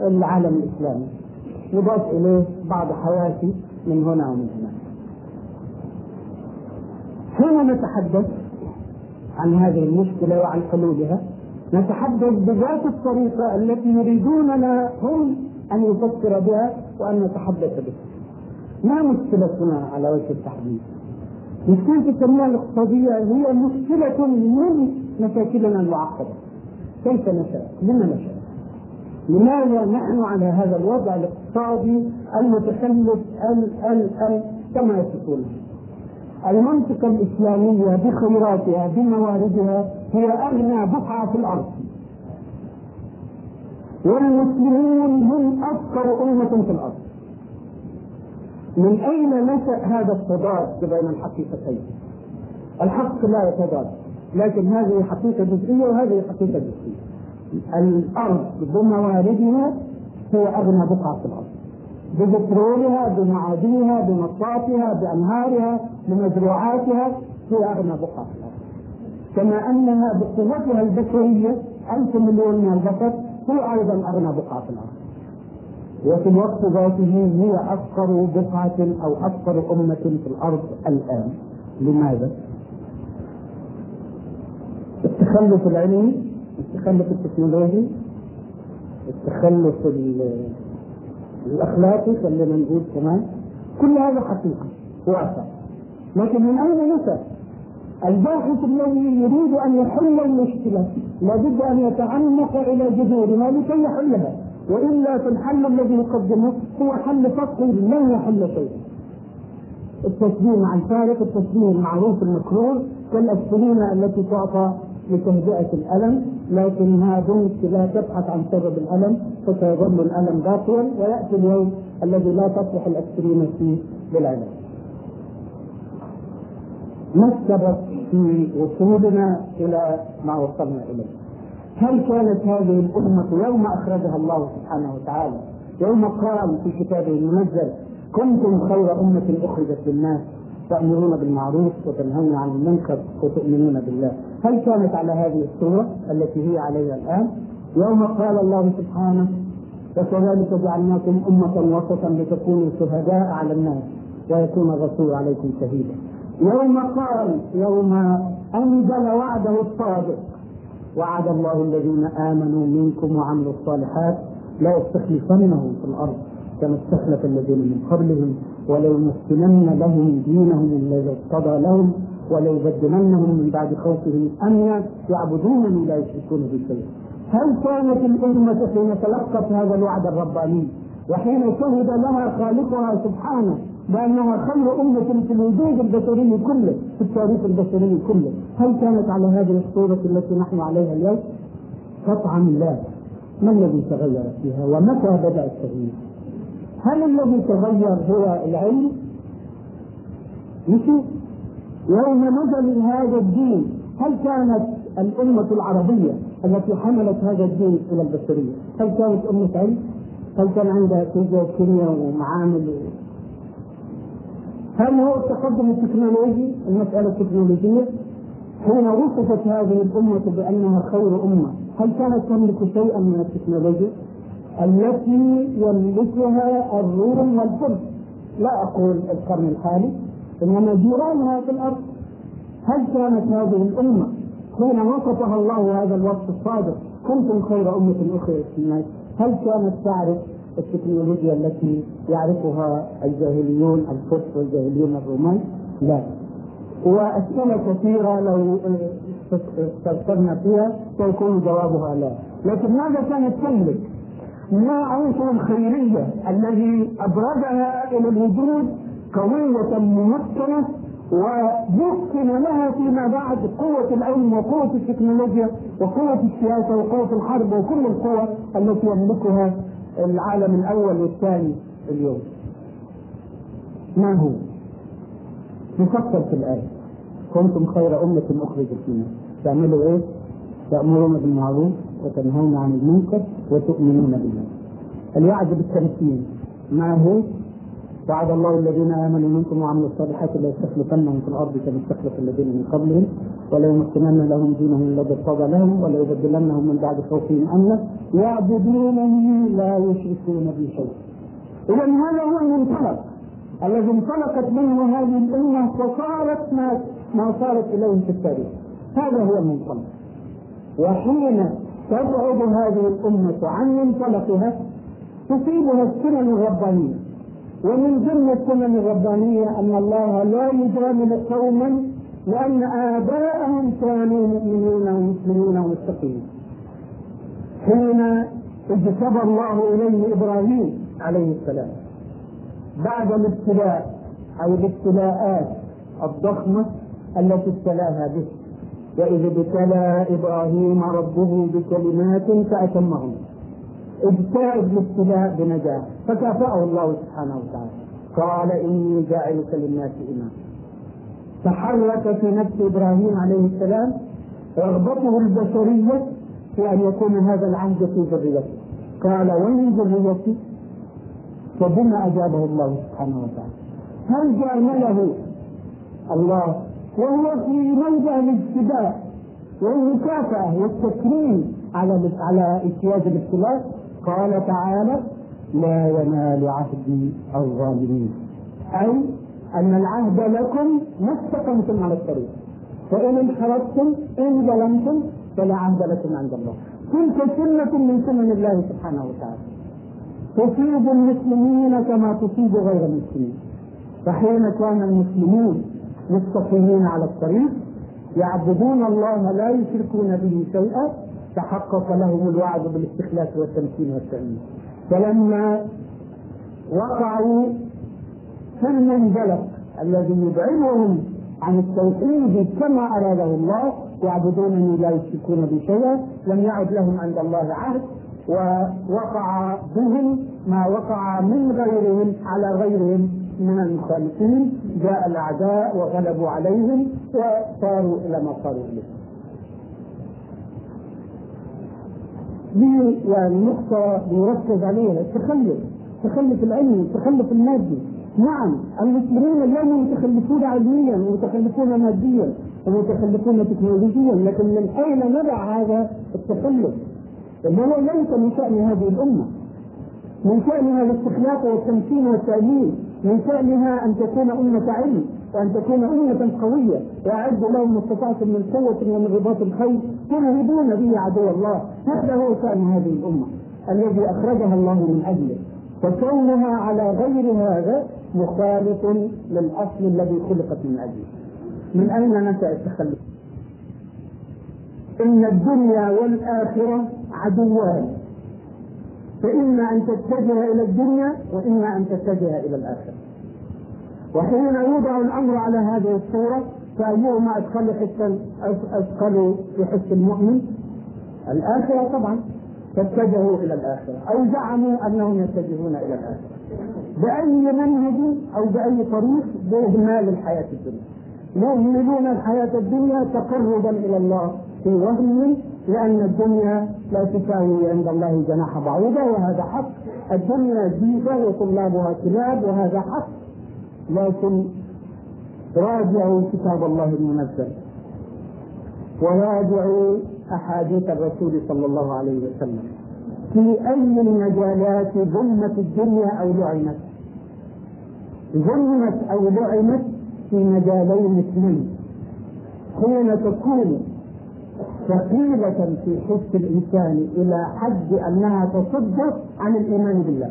العالم الإسلامي. يضاف إليه بعض حواشي من هنا ومن هناك حين نتحدث عن هذه المشكلة وعن حلولها نتحدث بذات الطريقة التي يريدوننا هم أن يفكر بها وأن نتحدث بها. ما مشكلتنا على وجه التحديد مشكلة التنمية الاقتصادية هي مشكلة من مشاكلنا المعقدة. كيف نشأ؟ لما نشأ؟ لماذا نحن على هذا الوضع الاقتصادي المتخلف ال ال ال كما يصفونه؟ المنطقة الإسلامية بخيراتها بمواردها هي أغنى بقعة في الأرض والمسلمون هم أفقر أمة في الأرض من أين نشأ هذا التضاد بين الحقيقتين؟ الحق لا يتضاد لكن هذه حقيقة جزئية وهذه حقيقة جزئية. الأرض بمواردها هي أغنى بقعة في الأرض. ببترولها بمعادنها بمصافها بأنهارها بمزروعاتها هي أغنى بقعة في الأرض. كما أنها بقوتها البشرية ألف مليون من البشر هي أيضا أغنى بقعة في الأرض. وفي الوقت ذاته هي أفقر بقعة أو أفقر أمة في الأرض الآن. لماذا؟ التخلف العلمي التخلف التكنولوجي التخلف الأخلاقي خلينا نقول كمان. كل هذا حقيقه واقع لكن من أين نشا؟ الباحث الذي يريد أن يحل المشكلة لابد أن يتعمق إلى جذورها لكي يحلها. وإلا فالحل الذي يقدمه هو حل سطحي لن يحل شيئا التشبيه مع الفارق التشبيه المعروف المكروه كالاسبرين التي تعطى لتهدئة الألم لكنها بنت لا تبحث عن سبب الألم فسيظل الألم باقيا ويأتي اليوم الذي لا تصلح الأسبرين فيه للعلاج. ما السبب في وصولنا إلى ما وصلنا إليه؟ هل كانت هذه الأمة يوم أخرجها الله سبحانه وتعالى يوم قال في كتابه المنزل كنتم خير أمة أخرجت للناس تأمرون بالمعروف وتنهون عن المنكر وتؤمنون بالله هل كانت على هذه الصورة التي هي عليها الآن؟ يوم قال الله سبحانه وكذلك جعلناكم أمة وسطا لتكونوا شهداء على الناس ويكون الرسول عليكم شهيدا. يوم قال يوم أنزل وعده الصادق وعد الله الذين آمنوا منكم وعملوا الصالحات لا يستخلفنهم في الأرض كما استخلف الذين من قبلهم وليمكنن لهم دينهم الذي ارتضى لهم وليبدلنهم من بعد خوفهم أمنا يعبدونني لا يشركون بي شيئا. هل كانت الأمة حين تلقت هذا الوعد الرباني وحين شهد لها خالقها سبحانه بانها خير أمة في الوجود البشري كله في التاريخ البشري كله، هل كانت على هذه الصورة التي نحن عليها اليوم؟ قطعا لا. ما الذي تغير فيها ومتى بدأ التغيير؟ هل الذي تغير هو العلم؟ نشوف يوم نزل هذا الدين هل كانت الأمة العربية التي حملت هذا الدين إلى البشرية هل كانت أمة علم؟ هل كان عندها فيزياء وكيمياء ومعامل. هل هو التقدم التكنولوجي المسألة التكنولوجية حين وصفت هذه الأمة بأنها خير أمة هل كانت تملك شيئا من التكنولوجيا؟ التي يملكها الروم والفرس لا أقول القرن الحالي إنما جيرانها في الأرض. هل كانت هذه الأمة حين وصفها الله هذا الوصف الصادق؟ كنتم خير أمة أخرى في الناس. هل كانت تعرف التكنولوجيا التي يعرفها الجاهليون الفرس والجاهليون الرومان؟ لا. وأسئلة كثيرة لو استفسرنا فيها سيكون جوابها لا. لكن ماذا كانت تملك؟ ما عنصر الخيرية الذي أبرزها إلى الوجود قوية ممكنة ويمكن لها فيما بعد قوة العلم وقوة التكنولوجيا وقوة السياسة وقوة الحرب وكل القوى التي يملكها العالم الأول والثاني اليوم. ما هو؟ نفكر في الآية. كنتم خير أمة أخرجت فينا. تعملوا إيه؟ تأمرون بالمعروف وتنهون عن المنكر وتؤمنون بالله. الوعد بالتمكين ما هو؟ وعد الله الذين آمنوا منكم وعملوا الصالحات ليستخلفنهم في الأرض كما استخلف الذين من قبلهم وليمكنن لهم دينهم الذي ارتضى لهم وليبدلنهم من بعد خوفهم أمنا يعبدونني لا يشركون بي شيئا. اذا هذا هو المنطلق الذي انطلقت منه هذه الأمة وصارت ما ما صارت اليه في التاريخ. هذا هو المنطلق. وحين تبعد هذه الأمة عن منطلقها تصيبها السنن الربانية ومن ضمن السنن الربانية أن الله لا يجامل قوما لأن آباءهم كانوا مؤمنين ومسلمين ومتقين. حين اجتبى الله إليه إبراهيم عليه السلام بعد الابتلاء أو الابتلاءات الضخمة التي ابتلاها به. وإذ ابتلى إبراهيم ربه بكلمات فأتمهن ابتاء الابتلاء بنجاح. فكافأه الله سبحانه وتعالى. قال إني جاعلك للناس إماما. تحرك في نفس إبراهيم عليه السلام رغبته البشرية في أن يكون هذا العهد في ذريته. قال ومن ذريتي؟ فبما أجابه الله سبحانه وتعالى. هل جامله الله؟ وهو في موضع الاجتباء والمكافأة والتكريم على على اجتياز الابتلاء قال تعالى لا ينال عهدي الظالمين. أي أن العهد لكم ما استقمتم على الطريق. فإن انحرفتم إن ظلمتم فلا عهد لكم عند الله. تلك سنة من سنن الله سبحانه وتعالى. تصيب المسلمين كما تصيب غير المسلمين. فحين كان المسلمون مستقيمين على الطريق يعبدون الله لا يشركون به شيئا تحقق لهم الوعد بالاستخلاف والتمكين والتأمين. فلما وقعوا في المنزلق الذي يبعدهم عن التوحيد كما أراده الله يعبدونني لا يشركون بي شيئا لم يعد لهم عند الله عهد ووقع بهم ما وقع من غيرهم على غيرهم من المخالفين جاء الأعداء وغلبوا عليهم وصاروا إلى ما صاروا إليه. دي يعني نقطة بيركز عليها التخلف التخلف العلمي التخلف المادي. نعم المسلمين اليوم متخلفون علميا ومتخلفون ماديا ومتخلفون تكنولوجيا لكن من أين نضع هذا التخلف؟ هو ليس من شأن هذه الأمة؟ من شأنها الاستخلاف والتمكين والتأمين؟ من شأنها أن تكون أمة علم؟ وأن تكون أمة قوية وأعد لهم ما استطعتم من قوة ومن رباط الخير. ترهبون به عدو الله. هذا هو شأن هذه الأمة الذي أخرجها الله من أجله. فكونها على غير هذا مخالف للأصل الذي خلقت من أجله. من أين نشأ التخلف؟ إن الدنيا والآخرة عدوان. فإما أن تتجه إلى الدنيا وإما أن تتجه إلى الآخرة. وحين يوضع الأمر على هذه الصورة فأيهما أدخل حس أدخل في حس المؤمن؟ الآخرة طبعا فاتجهوا إلى الآخرة أو زعموا أنهم يتجهون إلى الآخرة. بأي منهج أو بأي طريق بإهمال الحياة الدنيا. يهملون الحياة الدنيا تقربا إلى الله في وهم لأن الدنيا لا تساوي عند الله جناح بعوضة وهذا حق. الدنيا جيفة وطلابها كلاب وهذا حق. لكن راجعوا كتاب الله المنزل وراجعوا أحاديث الرسول صلى الله عليه وسلم. في أي المجالات ظلمت الدنيا أو لعنت؟ ظلمت أو لعنت في مجالين اثنين. حين تكون ثقيلة في حس الإنسان إلى حد أنها تصد عن الإيمان بالله.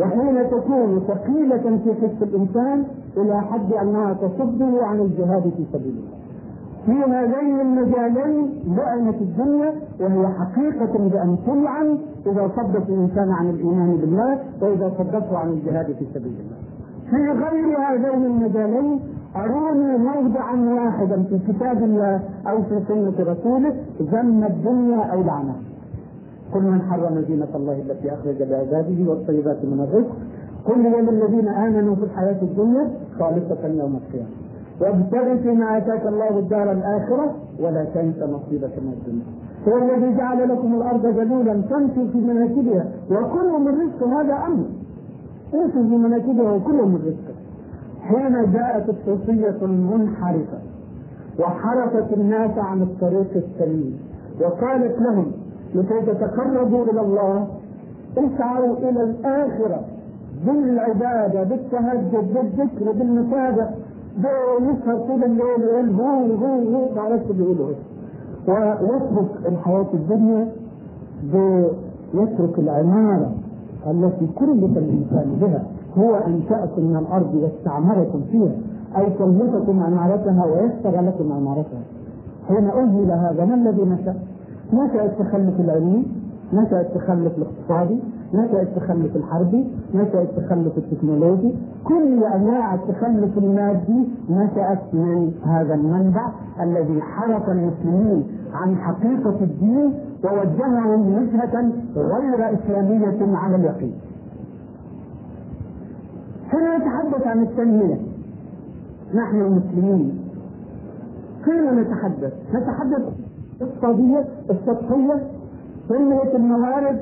وحين تكون ثقيلة في حس الإنسان إلى حد أنها تصده عن الجهاد في سبيل الله في هذين المجالين لعنت الدنيا وهي حقيقة بأن تلعن إذا صدت الإنسان عن الإيمان بالله وإذا صدته عن الجهاد في سبيل الله. في غير هذين المجالين أروني موضعا واحدا في كتاب الله أو في سنة رسوله ذم الدنيا أو لعنها. قل من حرم زينة الله التي أخرج لعباده والطيبات من الرزق. قل هي للذين آمنوا في الحياة الدنيا خالصة يوم القيامة. وابتغ فيما آتاك الله الدار الآخرة ولا تنس نصيبك من الدنيا. هو الذي جعل لكم الأرض ذلولا فامشوا في مناكبها وكلوا من رزق هذا أمر. امشوا في مناكبها وكلوا من رزقه. حين جاءت الصوفية المنحرفة وحرفت الناس عن الطريق السليم وقالت لهم لكي تتقربوا إلى الله اسعوا إلى الآخرة بالعبادة بالتهجد بالذكر بالمتابعة يسهر طول الليل يقول هو هو هو. ما عرفش بيقولوا ويترك الحياة الدنيا يترك العمارة التي كلف الإنسان بها. هو أنشأكم من الأرض واستعمركم فيها أي كلفكم عمارتها ويسر لكم عمارتها حين أهمل هذا ما الذي نشأ؟ نشأ التخلف العلمي نشأ التخلف الاقتصادي نشأ التخلف الحربي نشأ التخلف التكنولوجي. كل أنواع التخلف المادي نشأت من هذا المنبع الذي حرف المسلمين عن حقيقة الدين ووجههم وجهة غير إسلامية على اليقين. حين نتحدث عن التنمية. نحن المسلمين. كيف نتحدث؟ نتحدث اقتصادية السطحية تنمية الموارد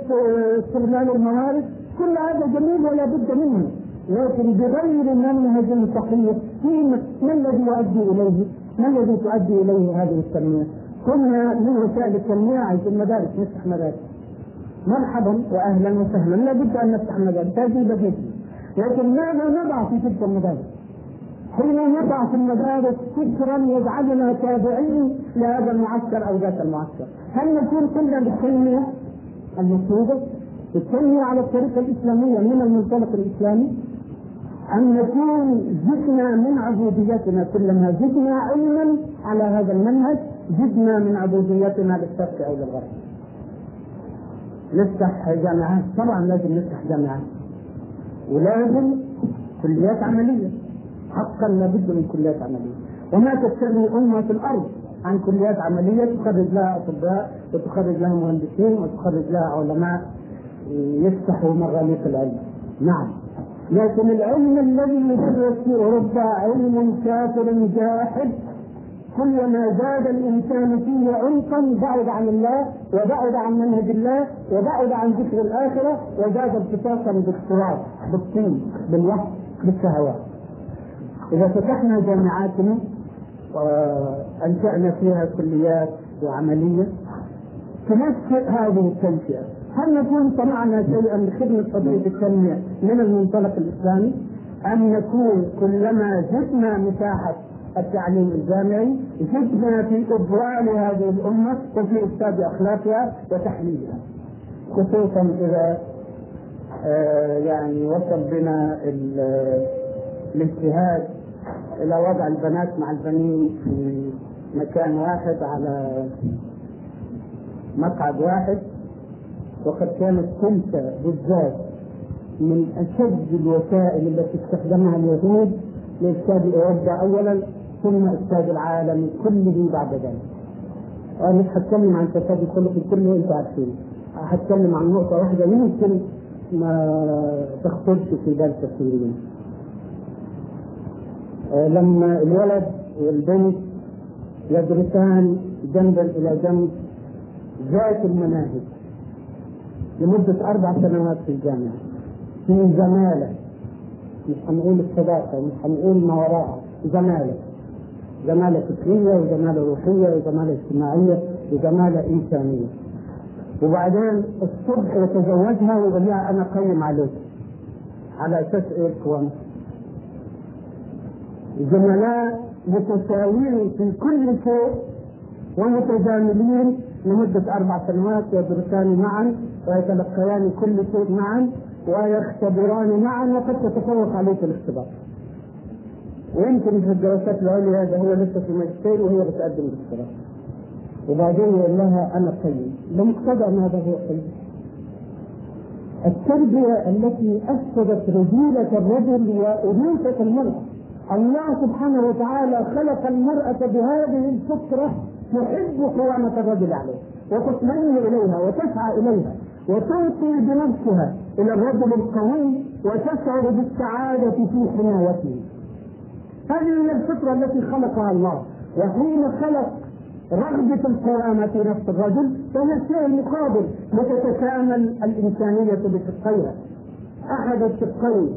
استغلال الموارد كل هذا جميل ولا بد منه لكن بغير منهج صحيح في ما الذي يؤدي إليه؟ ما الذي تؤدي إليه هذه التنميه؟ قلنا من وسائل التنميه عايز المدارس نفتح مدارس مرحبا واهلا وسهلا لا بد أن نفتح مدارس هذه بديهيه لكن ماذا نضع في تلك المدارس؟ حين نضع في المدارس فكرا يجعلنا تابعين لهذا المعسكر أو ذات المعسكر، هل نكون كلنا بالتنمية المطلوبه؟ التنميه على الطريقة الإسلامية من المنطلق الإسلامي؟ أن نكون زدنا من عبوديتنا كلما زدنا علما على هذا المنهج زدنا من عبوديتنا للشرق أو للغرب. نفتح جامعات طبعا لازم نفتح جامعات ولازم كليات عملية حقا لابد من كليات عملية. وما تستغني أمة في الأرض عن كليات عملية تخرج لها أطباء وتخرج لها مهندسين وتخرج لها علماء يفتحوا مغاليق العلم. نعم. لكن العلم الذي يدرس في أوروبا علم كافر جاحد. كلما زاد الإنسان فيه عمقا بعد عن الله وبعد عن منهج الله وبعد عن ذكر الآخرة؟ وزاد التصاقا بالتراب بالطين بالوحي بالشهوات. إذا فتحنا جامعاتنا وأنشأنا فيها كليات وعملية تنشئ هذه التنشئة. هل نكون صنعنا شيئا لخدمة قضية التنمية من المنطلق الإسلامي؟ أم نكون كلما زدنا مساحة التعليم الجامعي زدنا في إضلال هذه الأمة وفي إفساد أخلاقها وتحليلها. خصوصا إذا آه يعني وصل بنا الاجتهاد إلى وضع البنات مع البنين في مكان واحد على مقعد واحد وقد كانت تلك بالذات من أشد الوسائل التي استخدمها اليهود لافساد أوروبا اولا ثم افساد العالم كله بعد ذلك. أنا مش هتكلم عن فساد الخلق كله أنتم عارفين. هتكلم عن نقطة واحدة يمكن ما تخطرش في بال كثيرين. لما الولد والبنت يدرسان جنبا إلى جنب ذات المناهج لمدة أربع سنوات في الجامعة. في زمالة مش هنقول الصداقة مش هنقول ما وراءها زمالة. زمالة فكرية وزمالة روحية وزمالة اجتماعية وزمالة إنسانية. وبعدين الصبح يتزوجها ويقول لها أنا قيم عليك على أساس إيه؟ زملاء متساويين في كل شيء ومتجاملين لمدة أربع سنوات يدرسان معا ويتلقيان كل شيء معا ويختبران معا وقد تتفوق عليك الاختبار. ويمكن في الدراسات العليا هذا هو لسه في ماجستير وهي بتقدم دكتوراه وبعدين يقول لها أنا قيم. بمقتضى ماذا هو قيم. التربية التي أفسدت رجولة الرجل وأنوثة المرأة. الله سبحانه وتعالى خلق المرأة بهذه الفطرة تحب قوامة الرجل عليه وتطمئن إليها وتسعى إليها وتعطي بنفسها إلى الرجل القوي وتشعر بالسعادة في حمايته. هذه هي الفطرة التي خلقها الله. وحين خلق رغبة القوامة في نفس الرجل فهي الشيء المقابل لتتكامل الإنسانية بشقيها أحد الشقين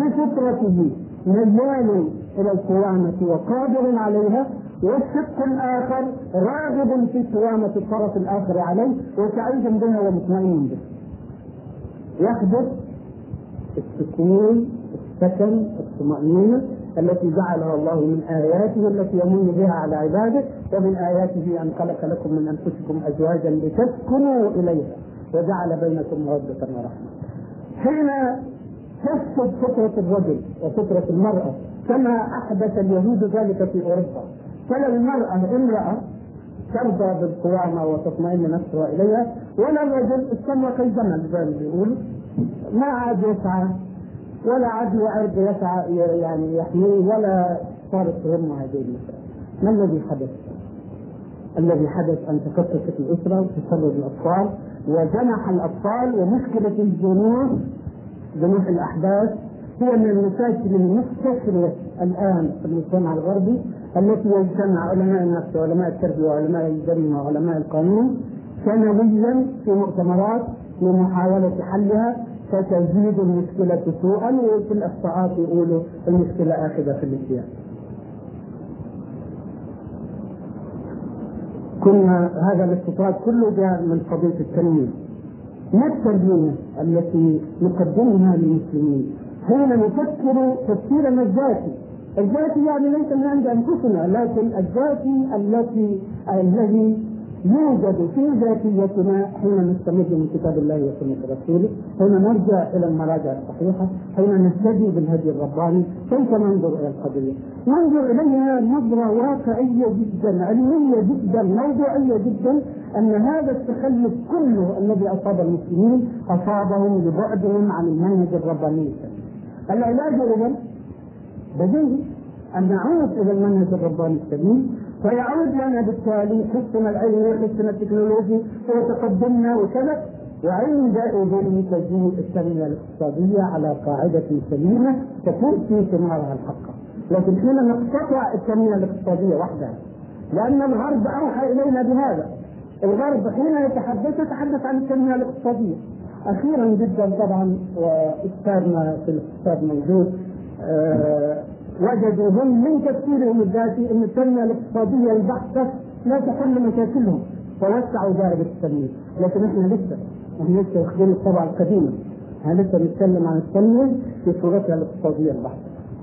بفطرته. ميال إلى القوامة وقادر عليها والشق الآخر راغب في قوامة الطرف الآخر عليه وسعيد بها ومطمئن به يحدث السكون السكن الطمأنينة التي جعلها الله من آياته التي يمن بها على عباده ومن آياته أن خلق لكم من أنفسكم أزواجا لتسكنوا إليها وجعل بينكم مودة ورحمة. حين تفسد فطرة الرجل وفطرة المرأة كما أحدث اليهود ذلك في أوروبا. فلا المرأة امرأة ترضى بالقوامة وتطمئن نفسها إليها ولا الرجل استمر كالجمل زي ما بيقولوا ما عاد يسعى ولا عاد يعرف يسعى يعني يحميه ولا صارت تهم هذه المسألة. ما الذي حدث؟ الذي حدث أن تكثفت الأسرة وتسرد الأطفال وجنح الأطفال ومشكلة الجنوح جنوح الأحداث هي من المشاكل المستشرية الآن في المجتمع الغربي التي يجتمع علماء النفس وعلماء التربية وعلماء الجريمة وعلماء القانون سنويا في مؤتمرات لمحاولة حلها فتزيد المشكلة سوءا وفي الإحصاءات يقولوا المشكلة آخذة في الاتيان. كنا هذا الاقتصاد كله جاء من قضية التنمية. ما التربية التي نقدمها للمسلمين؟ حين نفكر تفكيرنا الذاتي. الذاتي يعني ليس من عند أنفسنا لكن الذاتي التي الذي يوجد في ذاتيتنا حين نستمد من كتاب الله وسنة رسوله، حين نرجع إلى المراجع الصحيحة، حين نهتدي بالهدي الرباني، كيف ننظر إلى القضية؟ ننظر إليها نظرة واقعية جدا، علمية جدا، موضوعية جدا، أن هذا التخلف كله الذي أصاب المسلمين أصابهم لبعدهم عن المنهج الرباني العلاج إذا بديهي أن نعود إلى المنهج الرباني السليم فيعود لنا بالتالي حسن العلم وحسن التكنولوجي وتقدمنا وكذا. وعندئذ تجيء التنمية الاقتصادية على قاعدة سليمة تؤتي ثمارها الحقة لكن حين نقتطع التنمية الاقتصادية وحدها لأن الغرب أوحى إلينا بهذا. الغرب حين يتحدث يتحدث عن التنمية الاقتصادية. أخيرا جدا طبعا وأستاذنا في الاقتصاد موجود. أه وجدوا هم من تفكيرهم الذاتي إن التنمية الاقتصادية البحته لا تحل مشاكلهم فوسعوا دائرة التنمية، لكن إحنا لسه إحنا لسه واخدين الطبعة القديمة. إحنا لسه بنتكلم عن التنمية؟ في صورتها الاقتصادية البحته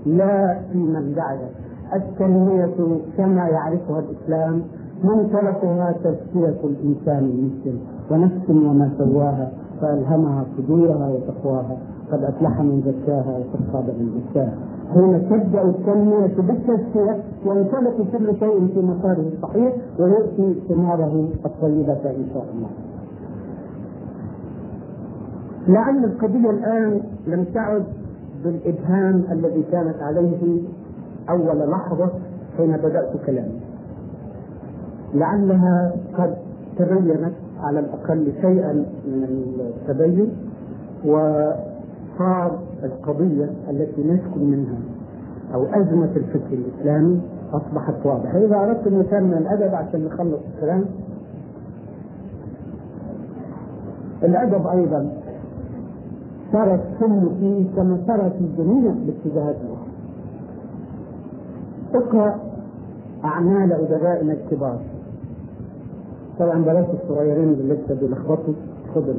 لا في مبدعها التنمية كما يعرفها الإسلام منطلقها تزكيه الإنسان المسلم ونفس وما سواها فألهمها فجورها وتقواها. قد أفلح من زكاها خاب من زكاها حين تبدأ التنمية بالتزكيه ينطلق كل شيء في مساره الصحيح ويؤتي ثماره الطيبة إن شاء الله. لعل القضية الآن لم تعد بالإبهام الذي كانت عليه أول لحظة حين بدأت كلامي. لعلها قد تبينت على الأقل شيئا من التبين وصار القضية التي نسكن منها أو أزمة الفكر الإسلامي أصبحت واضحة. إذا أردت مثال من الأدب عشان نخلص الكلام. الأدب أيضا صار السم فيه كما صار في جميع الاتجاهات اقرأ أعمال أدبائنا الكبار. طبعا بلاش الصغيرين اللي لسه بيلخبطوا. خذ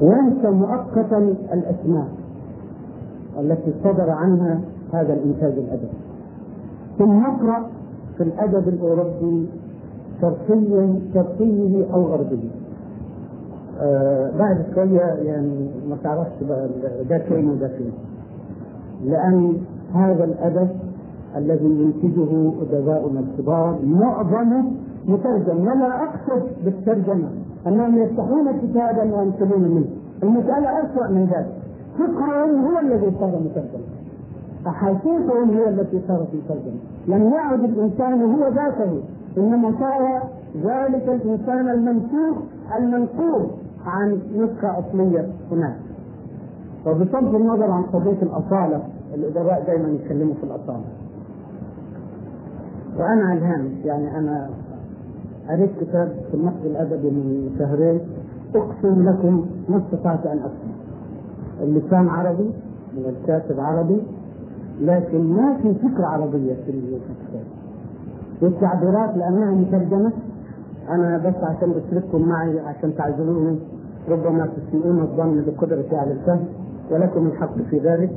وانسى مؤقتا الإسماء التي صدر عنها هذا الإنتاج الادبي ثم اقرا في الأدب الأوروبي شرقيا شرقيه أو غربيه آه بعد شوية يعني ما تعرفش ده فين وده فين. لأن هذا الأدب الذي ينتجه أدباؤنا الكبار معظمه مترجم. ولا أقصد بالترجمة. أنهم يفتحون كتابا وينقلون منه المسألة أسوأ من ذلك. فكرهم هو الذي صار مترجما أحاسيسهم هي التي صارت مترجمة لم يعد الإنسان هو ذاته. إنما صار ذلك الإنسان المنسوخ المنقول عن نسخة أصلية هناك. وبصرف النظر عن قضية الأصالة الإدراء دائما يتكلموا في الأصالة. وأنا على الهامش يعني أنا قريت كتاب في النقد الأدبي من شهرين أقسم لكم ما استطعت أن أفهم. اللسان عربي والكاتب عربي لكن ما في فكرة عربية في الكتاب. والتعبيرات لأنها مترجمة أنا بس عشان أشرككم معي عشان تعذروني ربما تسيئون الظن بقدرتي على الفهم ولكم الحق في ذلك.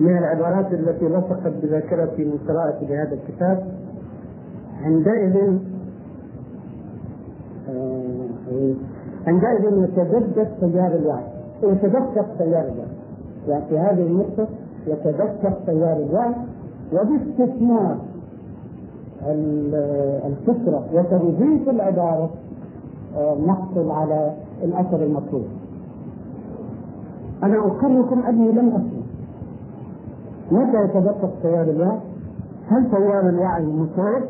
من العبارات التي لصقت بذاكرتي من قراءتي لهذا الكتاب عندئذ آه، عندئذ يتجدد تيار الوعي يتدفق تيار الوعي يعني في هذه النقطة يتدفق تيار الوعي وباستثمار الفكرة وتوظيف العبارة آه، نحصل على الأثر المطلوب. أنا أقركم أني لم أسمع. متى يتدفق تيار الوعي؟ هل تيار الوعي مصاب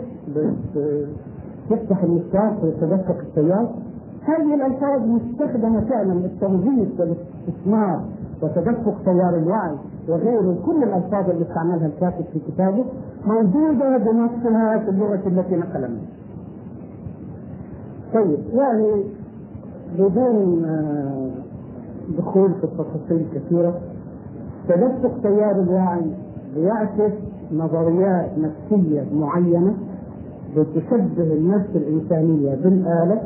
تفتح المفتاح ويتدفق التيار؟ هذه الألفاظ مستخدمة فعلا للتوظيف والاستثمار وتدفق تيار الوعي وغيره كل الألفاظ اللي استعملها الكاتب في كتابه موجودة بنصها في اللغة التي نقل منها. طيب يعني بدون آه، دخول في التفاصيل كثيرة تدفق تيار الوعي بيعكس نظريات نفسية معينة بتشبه النفس الإنسانية بالآلة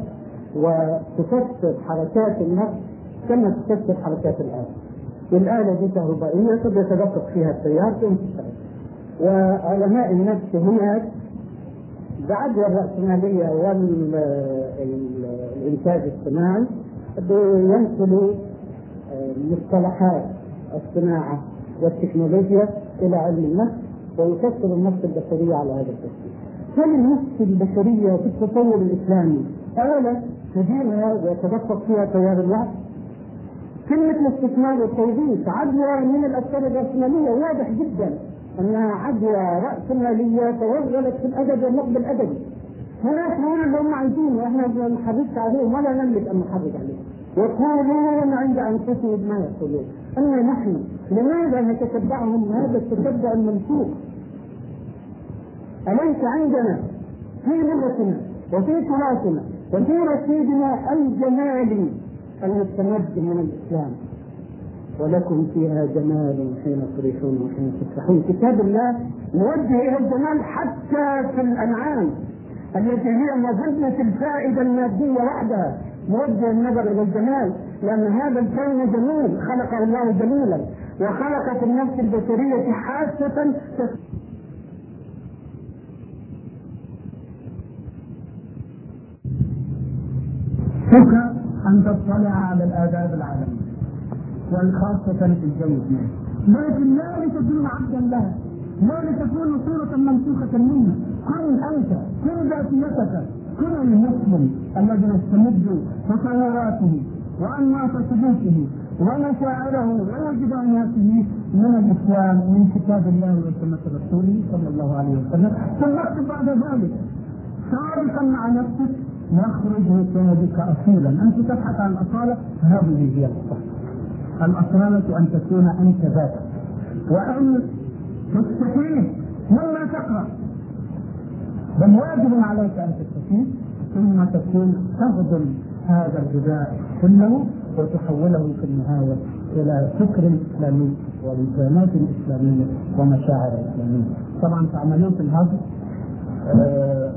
وتفسر حركات النفس كما تفسر حركات الآلة. والآلة دي كهربائية قد يتدفق فيها التيار تنتشر. وعلماء النفس هناك بعد الرأسمالية والإنتاج الصناعي بينقلوا مصطلحات الصناعة والتكنولوجيا إلى علم النفس ويفسر النفس البشرية على هذا التفسير. هل النفس البشرية في التصور الإسلامي آلة تديرها ويتدفق فيها تيار الوعي؟ كلمة الاستثمار والتوظيف عدوى من الأفكار الرأسمالية واضح جدا أنها عدوى رأسمالية توغلت في الأدب والنقد الأدبي. هناك يقولوا اللي هم عايزينه وإحنا ما نحركش عليهم ولا نملك أن نحرك عليهم. يقولون عند أنفسهم ما يقولون. أما نحن لماذا نتتبعهم هذا التتبع المنسوخ؟ أليس عندنا في لغتنا وفي تراثنا وفي رصيدنا الجمالي المستمد من الإسلام. ولكم فيها جمال حين تريحون وحين تفرحون. كتاب الله موجه إلى الجمال حتى في الأنعام التي هي مظنة الفائدة المادية وحدها. موجه النظر إلى الجمال لأن هذا الكون جميل خلقه الله جميلا وخلق في النفس البشرية حاسة فك أن تطلع على الآداب العالمية والخاصة في الجو. لكن لا لتكون عبدا لها لا لتكون صورة منسوخة منه كن أنت كن ذاتيتك كن المسلم الذي يستمد تصوراته وأنماط سلوكه ومشاعره ووجداناته من الإسلام من كتاب الله وسنة رسوله صلى الله عليه وسلم؟ ثم اكتب بعد ذلك صادقا مع نفسك يخرج من بك اصيلا أنت تبحث عن الأصالة هذه هي الأصالة. الأصالة أن تكون أنت ذاتك وأن تستفيد مما تقرأ. بل واجب عليك أن تستفيد ثم تكون تهضم هذا الغذاء كله وتحوله في النهاية إلى فكر إسلامي ووجدانات إسلامية ومشاعر إسلامية. طبعا في عمليه الهضم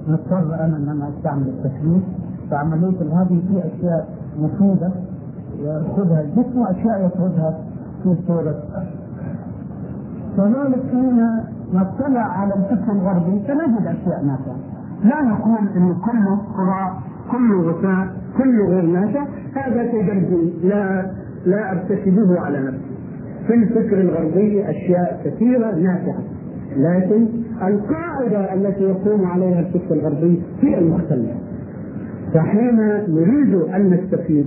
مضطر أنا إن أنا أستعمل التشبيه فعملية الهضم في أشياء مفيدة يأخذها الجسم وأشياء يطردها في صورة. كذلك حين نطلع على الفكر الغربي سنجد أشياء نافعة. لا نقول إن كل قراء كل غثاء كل غير نافع. هذا تجربي لا لا أرتكبه على نفسي. في الفكر الغربي أشياء كثيرة نافعة. لكن القاعدة التي يقوم عليها الفكر الغربي هي المختلفه فحين نريد أن نستفيد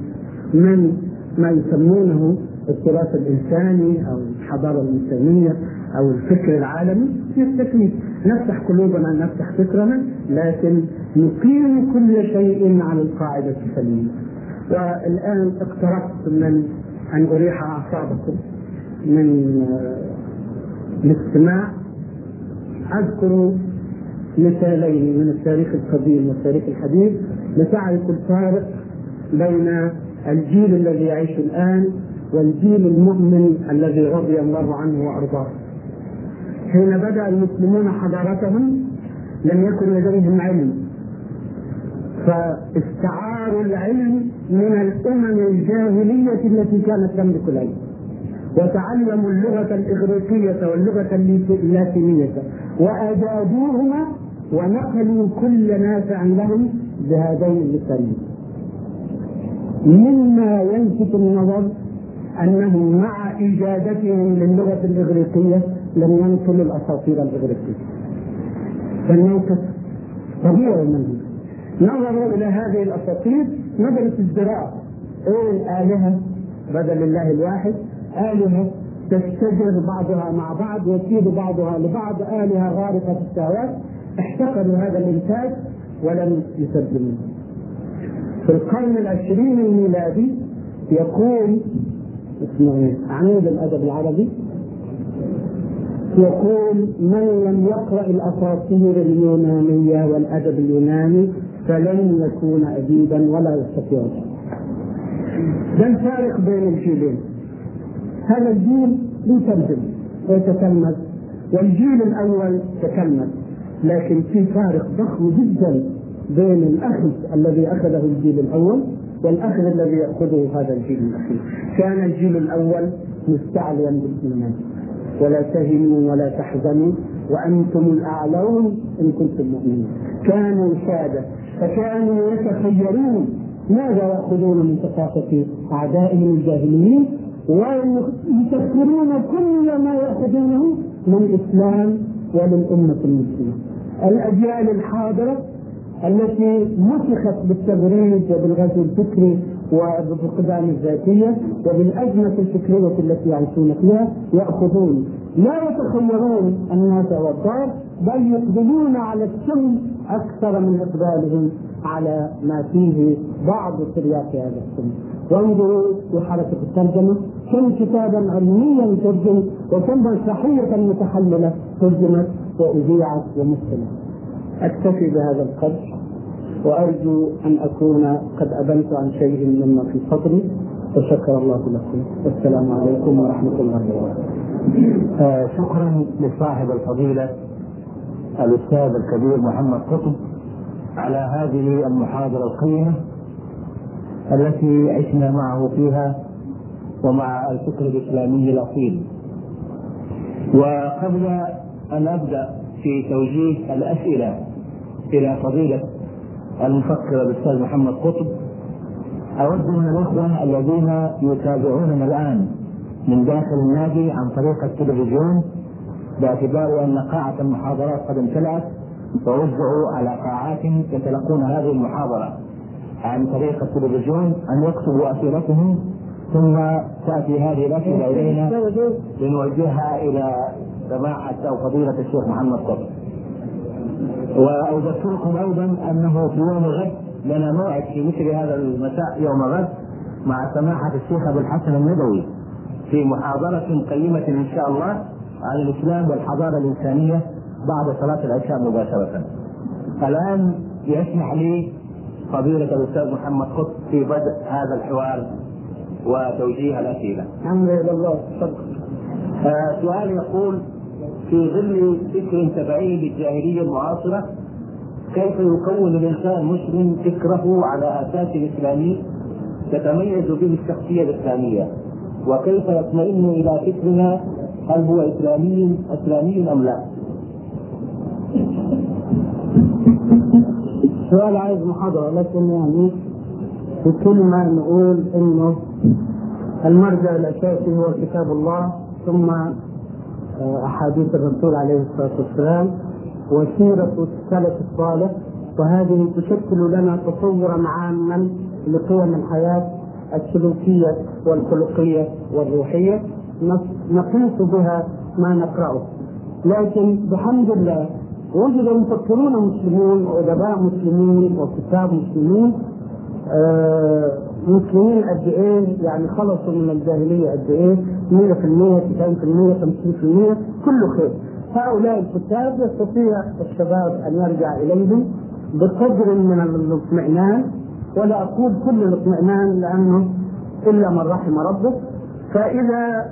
من ما يسمونه التراث الإنساني أو الحضارة الانسانيه أو الفكر العالمي نستفيد نفتح قلوبنا نفتح فكرنا لكن نقيم كل شيء على القاعدة السليمة. والآن اقتربت من أن أريح أعصابكم من الاستماع. أذكر مثالين من التاريخ القديم والتاريخ الحديث. لتعرفوا الفارق بين الجيل الذي يعيش الآن والجيل المؤمن الذي رضي الله عنه وأرضاه. حين بدأ المسلمون حضارتهم لم يكن لديهم علم. فاستعاروا العلم من الأمم الجاهلية التي كانت تملك العلم. وتعلموا اللغة الإغريقية واللغة اللاتينية وأجادوهما ونقلوا كل نافع لهم بهذين اللسانين مما يلفت النظر انهم مع إجادتهم للغة الإغريقية لم ينقلوا الأساطير الإغريقية. فالموقف طبيعي منهم نظروا إلى هذه الأساطير نظرة الزراعة. إيه الآلهة بدل الله الواحد؟ آلهة تشتجر بعضها مع بعض يكيد بعضها لبعض آلهة غارقة في الشهوات احتقروا هذا الإنتاج ولم يسلموه في القرن العشرين الميلادي يقول اسمه إيه؟ عمود الأدب العربي يقول من لم يقرأ الأساطير اليونانية والأدب اليوناني فلن يكون اديبا ولا يستطيع. ده الفارق بين الجيلين هذا الجيل يترجم ويتكلم والجيل الأول تكلم لكن في فارق ضخم جدا بين الأخذ الذي أخذه الجيل الأول والأخذ الذي يأخذه هذا الجيل الأخير. كان الجيل الأول مستعليا بالإيمان. ولا تهنوا ولا تحزنوا وأنتم الأعلون إن كنتم مؤمنين. كانوا ساده فكانوا يتخيرون ماذا يأخذون من ثقافة أعدائهم الجاهليين؟ ويسخرون كل ما يأخذونه للاسلام وللأمة المسلمة. الأجيال الحاضرة التي مسخت بالتبريد وبالغزو الفكري وبالفقدان الذاتية وبالأزمة الفكرية التي يعيشون فيها يأخذون. لا يتخيرون الناس والدار بل يقبلون على السم أكثر من إقبالهم. على ما فيه بعض سريات هذا السم وانظروا في حركة الترجمة كم كتابا علميا ترجم وكم مسرحية متحللة ترجمت وأذيعت ومثلت أكتفي بهذا القدر وأرجو أن أكون قد أبنت عن شيء مما في صدري وشكر الله لكم. والسلام عليكم ورحمة الله وبركاته. آه شكرا لصاحب الفضيلة الأستاذ الكبير محمد قطب. على هذه المحاضرة القيمة التي عشنا معه فيها ومع الفكر الإسلامي الأصيل. وقبل أن أبدأ في توجيه الأسئلة إلى فضيلة المفكر الأستاذ محمد قطب أود من الإخوة الذين يتابعوننا الآن من داخل النادي عن طريق التلفزيون باعتبار أن قاعة المحاضرات قد امتلأت ووزعوا على قاعات يتلقون هذه المحاضرة عن طريق التلفزيون أن يكتبوا أسئلتهم ثم تأتي هذه الأسئلة إلينا لنوجهها إلى سماحة أو فضيلة الشيخ محمد قطب وأذكركم أيضا أنه في يوم غد لنا موعد في مثل هذا المساء يوم غد مع سماحة الشيخ أبو الحسن الندوي في محاضرة قيمة إن شاء الله عن الإسلام والحضارة الإنسانية. بعد صلاة العشاء مباشرة. الآن يسمح لي فضيلة الأستاذ محمد قط في بدء هذا الحوار وتوجيه الأسئلة. الحمد لله تفضل آه سؤال يقول في ظل فكر تبعي للجاهلية المعاصرة كيف يكون الإنسان المسلم فكره على أساس إسلامي تتميز به الشخصية الإسلامية وكيف يطمئن إلى فكرنا هل هو إسلامي إسلامي أم لا؟ سؤال عايز محاضرة لكن يعني في كلمة نقول إنه المرجع الأساسي هو كتاب الله ثم أحاديث الرسول عليه الصلاة والسلام وسيرة السلف الصالح وهذه تشكل لنا تصورا عاما لقيم الحياة السلوكية والخلقية والروحية نقيس بها ما نقرأه. لكن بحمد الله وجد مفكرون مسلمون وادباء مسلمين وكتاب مسلمين آه مسلمين قد إيه؟ يعني خلصوا من الجاهلية قد إيه؟ 100% 90% 50% كله خير. هؤلاء الكتاب يستطيع الشباب أن يرجع إليهم بقدر من الاطمئنان ولا أقول كل الاطمئنان لأنه إلا من رحم ربه. فإذا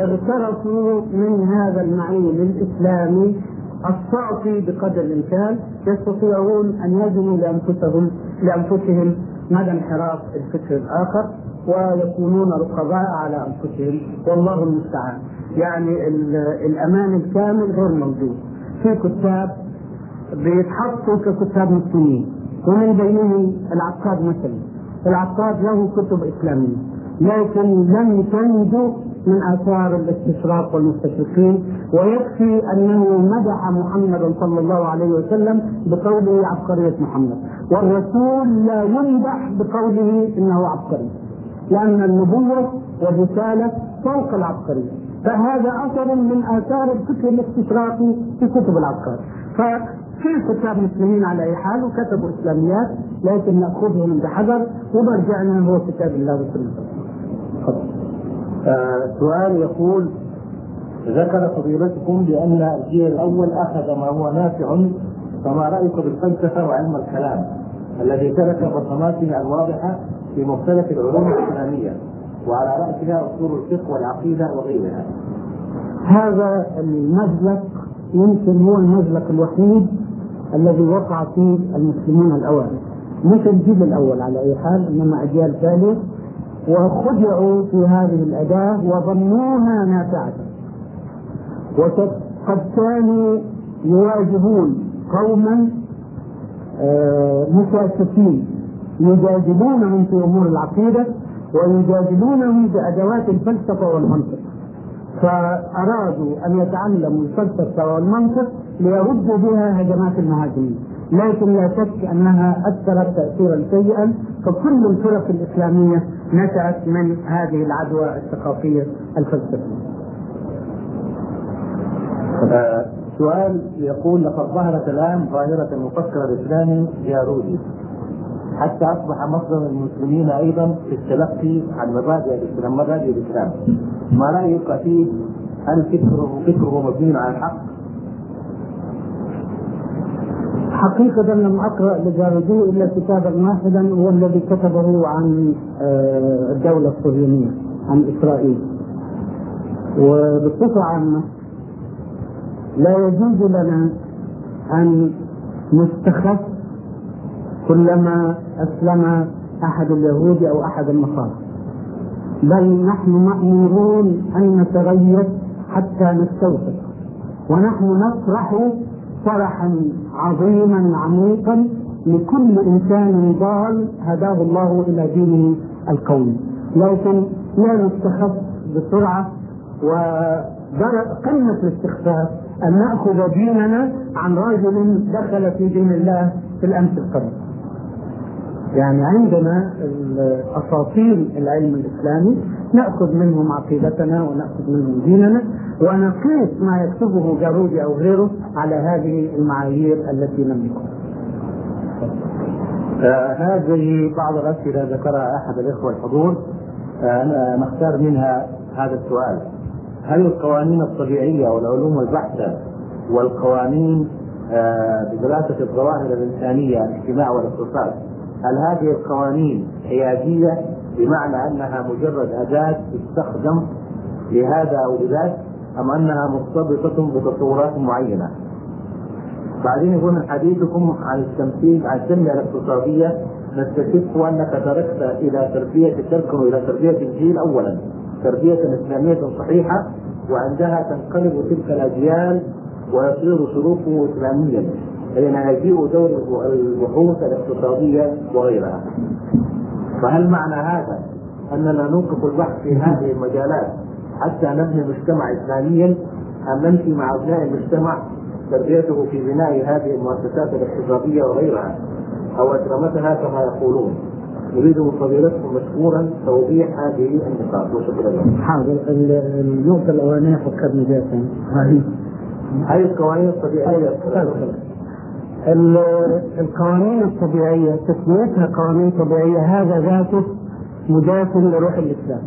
اغترفوا من هذا المعين الإسلامي الصعب بقدر الإمكان يستطيعون أن يجنوا لانفسهم لأنفسهم مدى انحراف الفكر الآخر ويكونون رقباء على أنفسهم. والله المستعان. يعني الأمان الكامل غير موجود. في كتاب بيتحطوا ككتاب مسلمين. ومن بينهم العقاد مثلا العقاد له كتب إسلامية. لكن لم تنجو من آثار الاستشراق والمستشرقين ويكفي أنه مدح محمدا صلى الله عليه وسلم بقوله عبقرية محمد. والرسول لا يمدح بقوله إنه عبقري لأن النبوة والرسالة فوق العبقريه فهذا أثر من آثار الفكر الاستشراقي في كتب العبقري. ففي كتاب مسلمين على أي حال وكتبوا اسلاميات لكن نأخذهم بحذر ومرجعنا هو كتاب الله وسنه سؤال يقول ذكر فضيلتكم بأن الجيل الأول أخذ ما هو نافع فما رأيك بالفلسفة وعلم الكلام الذي ترك بصماته الواضحة في مختلف العلوم الإسلامية؟ وعلى رأسها أصول الفقه والعقيدة وغيرها. هذا المزلق يمكن هو المزلق الوحيد الذي وقع فيه المسلمون الاوائل مش الجيل الأول على أي حال إنما أجيال ثانية وخدعوا في هذه الأداة وظنوها نافعة وقد كانوا يواجهون قوما مكاشفين يجادلونهم في أمور العقيدة ويجادلونهم بأدوات الفلسفة والمنطق. فأرادوا أن يتعلموا الفلسفة والمنطق ليردوا بها هجمات المهاجمين لكن لا شك أنها أثرت تأثيرا سيئا فكل الفرق الإسلامية نشأت من هذه العدوى الثقافية الفلسفية. آه سؤال يقول لقد ظهرت الآن ظاهرة المفكر الإسلامي جارودي حتى أصبح مصدر المسلمين أيضا في التلقي عن مبادئ الإسلام مبادئ الإسلام. ما رأيك فيه؟ هل فكره فكره مبني على الحق؟ حقيقة لم أقرأ لجارودي إلا كتابا واحدا هو الذي كتبه عن الدولة الصهيونية عن إسرائيل. وبصفة عامة لا يجوز لنا أن نستخف كلما أسلم أحد اليهود أو أحد النصارى. بل نحن مأمورون أن نتغير حتى نستوثق. ونحن نفرح فرحا عظيما عميقا لكل إنسان ضال هداه الله إلى دينه القوي لكن لا نستخف بسرعة وقمه الاستخفاف أن نأخذ ديننا عن رجل دخل في دين الله في الأمس القريب. يعني عندنا اساطير العلم الإسلامي نأخذ منهم عقيدتنا ونأخذ منهم ديننا ونقيس ما يكتبه جارودي أو غيره على هذه المعايير التي نملكها. آه هذه بعض الأسئلة ذكرها أحد الإخوة الحضور آه نختار منها هذا السؤال هل القوانين الطبيعية والعلوم البحتة والقوانين آه بدراسة الظواهر الإنسانية الاجتماع والاقتصاد هل هذه القوانين حيادية بمعنى أنها مجرد أداة تستخدم لهذا أو لذاك أم أنها مرتبطه بتصورات معينة؟ بعدين يقول من حديثكم عن التمثيل عن التنميه الاقتصادية نستشف أنك تركت إلى تربية تركن إلى تربية الجيل اولا تربية إسلامية صحيحة وعندها تنقلب تلك الأجيال ويصير سلوكه اسلاميا حين يجيء دور البحوث الاقتصادية وغيرها. فهل معنى هذا أننا نوقف البحث في هذه المجالات حتى نبني مجتمع إسلاميا أم نمشي مع أبناء المجتمع تربيته في بناء هذه المؤسسات الاقتصادية وغيرها أو أكرمتها كما يقولون نريد من فضيلتكم مشكورا توضيح هذه النقاط وشكرا لكم. حاضر ال- النقطة الأولانية فكرني بها. هذه هذه القوانين الطبيعية ال- القوانين الطبيعية تسميتها قوانين طبيعية هذا ذاته مدافع لروح الإسلام.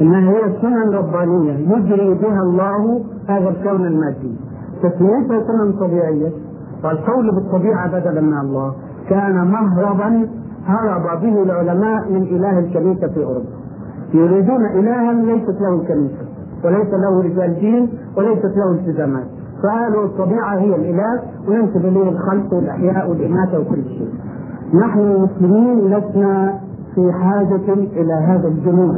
إنها هي سنن ربانية يجري بها الله هذا الكون المادي. تسميتها سنن طبيعية. والقول بالطبيعة بدلا من الله كان مهربا هرب به العلماء من إله الكنيسة في أوروبا. يريدون إلها ليست له الكنيسة وليس له رجال دين وليست له التزامات. فقالوا الطبيعة هي الإله وينسب إليه الخلق والإحياء والإماتة وكل شيء. نحن المسلمين لسنا في حاجة إلى هذا الجنون.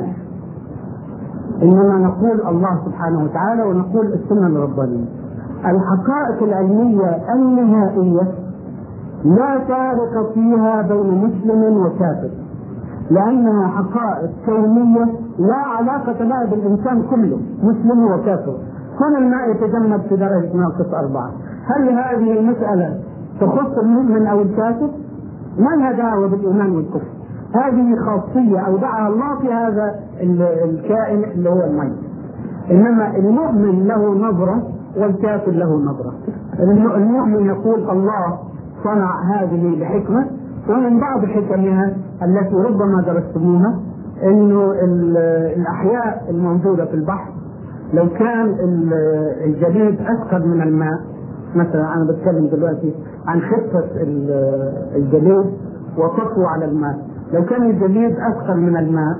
إنما نقول الله سبحانه وتعالى ونقول السنة الربانية. الحقائق العلمية النهائية لا فارق فيها بين مسلم وكافر لأنها حقائق كونية لا علاقة لها بالإنسان كله مسلم وكافر. كل الماء يتجمد في درجة ناقص أربعة؟ هل هذه المسألة تخص المؤمن أو الكافر؟ ما لها دعوة بالإيمان والكفر. هذه خاصية أودعها الله في هذا ال- الكائن اللي هو الميت. إنما المؤمن له نظرة والكافر له نظرة. الم- المؤمن يقول الله صنع هذه لحكمة ومن بعض حكمها التي ربما درستموها إنه ال- الأحياء الموجوده في البحر لو كان ال- الجليد اثقل من الماء مثلا أنا بتكلم دلوقتي عن خفه ال- الجليد وسطوه على الماء. لو كان الجليد اثقل من الماء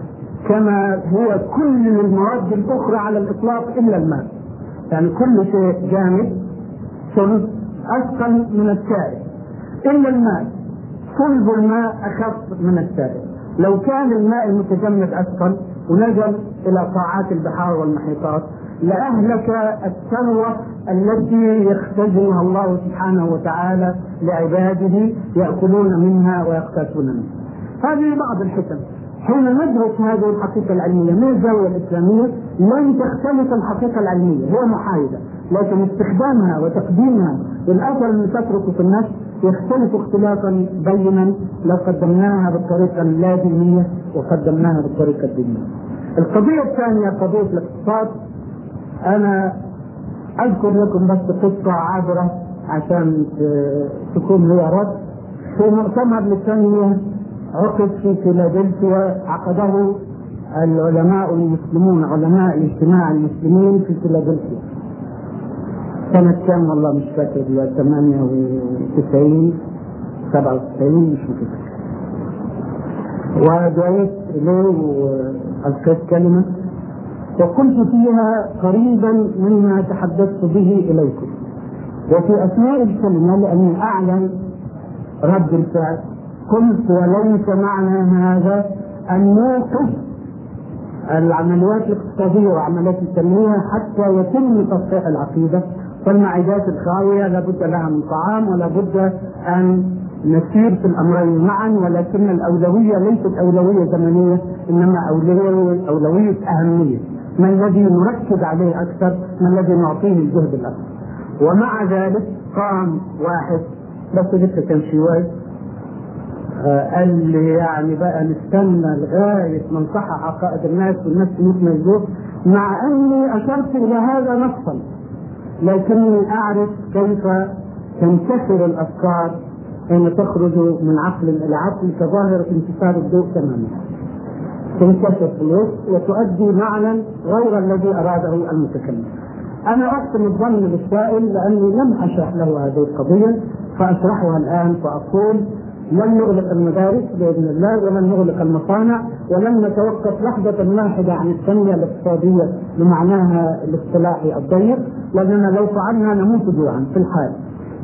كما هو كل المواد الأخرى على الإطلاق إلا الماء. يعني كل شيء جامد صلب اثقل من السائل. إلا الماء صلب الماء أخف من السائل. لو كان الماء المتجمد اثقل ونزل إلى قاعات البحار والمحيطات لأهلك الثروة التي يختزنها الله سبحانه وتعالى لعباده يأكلون منها ويقتاتون منها. هذه بعض الحكم. حين ندرس هذه الحقيقة العلمية من الزاوية الإسلامية لن تختلف الحقيقة العلمية هي محايدة لكن استخدامها وتقديمها والاثر اللي تتركه في النفس يختلف اختلافا بينا لو قدمناها بالطريقة اللادينيه وقدمناها بالطريقة الدينية. القضية الثانية قضية الاقتصاد. أنا أذكر لكم بس قصة عابرة عشان ت- تكون هي رد. في مؤتمر للتنمية عقد في فيلادلفيا عقده العلماء المسلمون علماء الاجتماع المسلمين في فيلادلفيا. سنة كام؟ والله مش فاكر. لا 98 97 مش متذكر ودعيت إليه وألقيت كلمة وقلت فيها قريبا مما تحدثت به إليكم. وفي أثناء الكلمة لأني أعلم رد الفعل قلت وليس معنى هذا أن نوقف العمليات الاقتصادية وعمليات التنمية حتى يتم تصحيح العقيدة. فالمعدات الخاوية لابد لها من طعام ولا بد أن نسير في الأمرين معا ولكن الأولوية ليست أولوية زمنية إنما أولوية أولوية أهمية. ما الذي نركز عليه أكثر؟ ما الذي نعطيه الجهد الأكثر؟ ومع ذلك قام واحد بس لسه كان شوي آه، قال لي يعني بقى نستنى لغاية ما نصحح عقائد الناس والناس تموت من مع أني أشرت إلى هذا نصا. لكني أعرف كيف تنتشر الأفكار حين تخرج من عقل إلى عقل كظاهره انتشار الضوء تماما تنتشر في الوسط وتؤدي معنى غير الذي أراده المتكلم. أنا احسن الظن بالسائل لأني لم أشرح له هذه القضية فأشرحها الآن فاقول لن نغلق المدارس بإذن الله ولن نغلق المصانع ولن نتوقف لحظة واحدة عن التنميه الاقتصادية بمعناها الاصطلاحي الضيق لأننا لو فعلنا نموت جوعا في الحال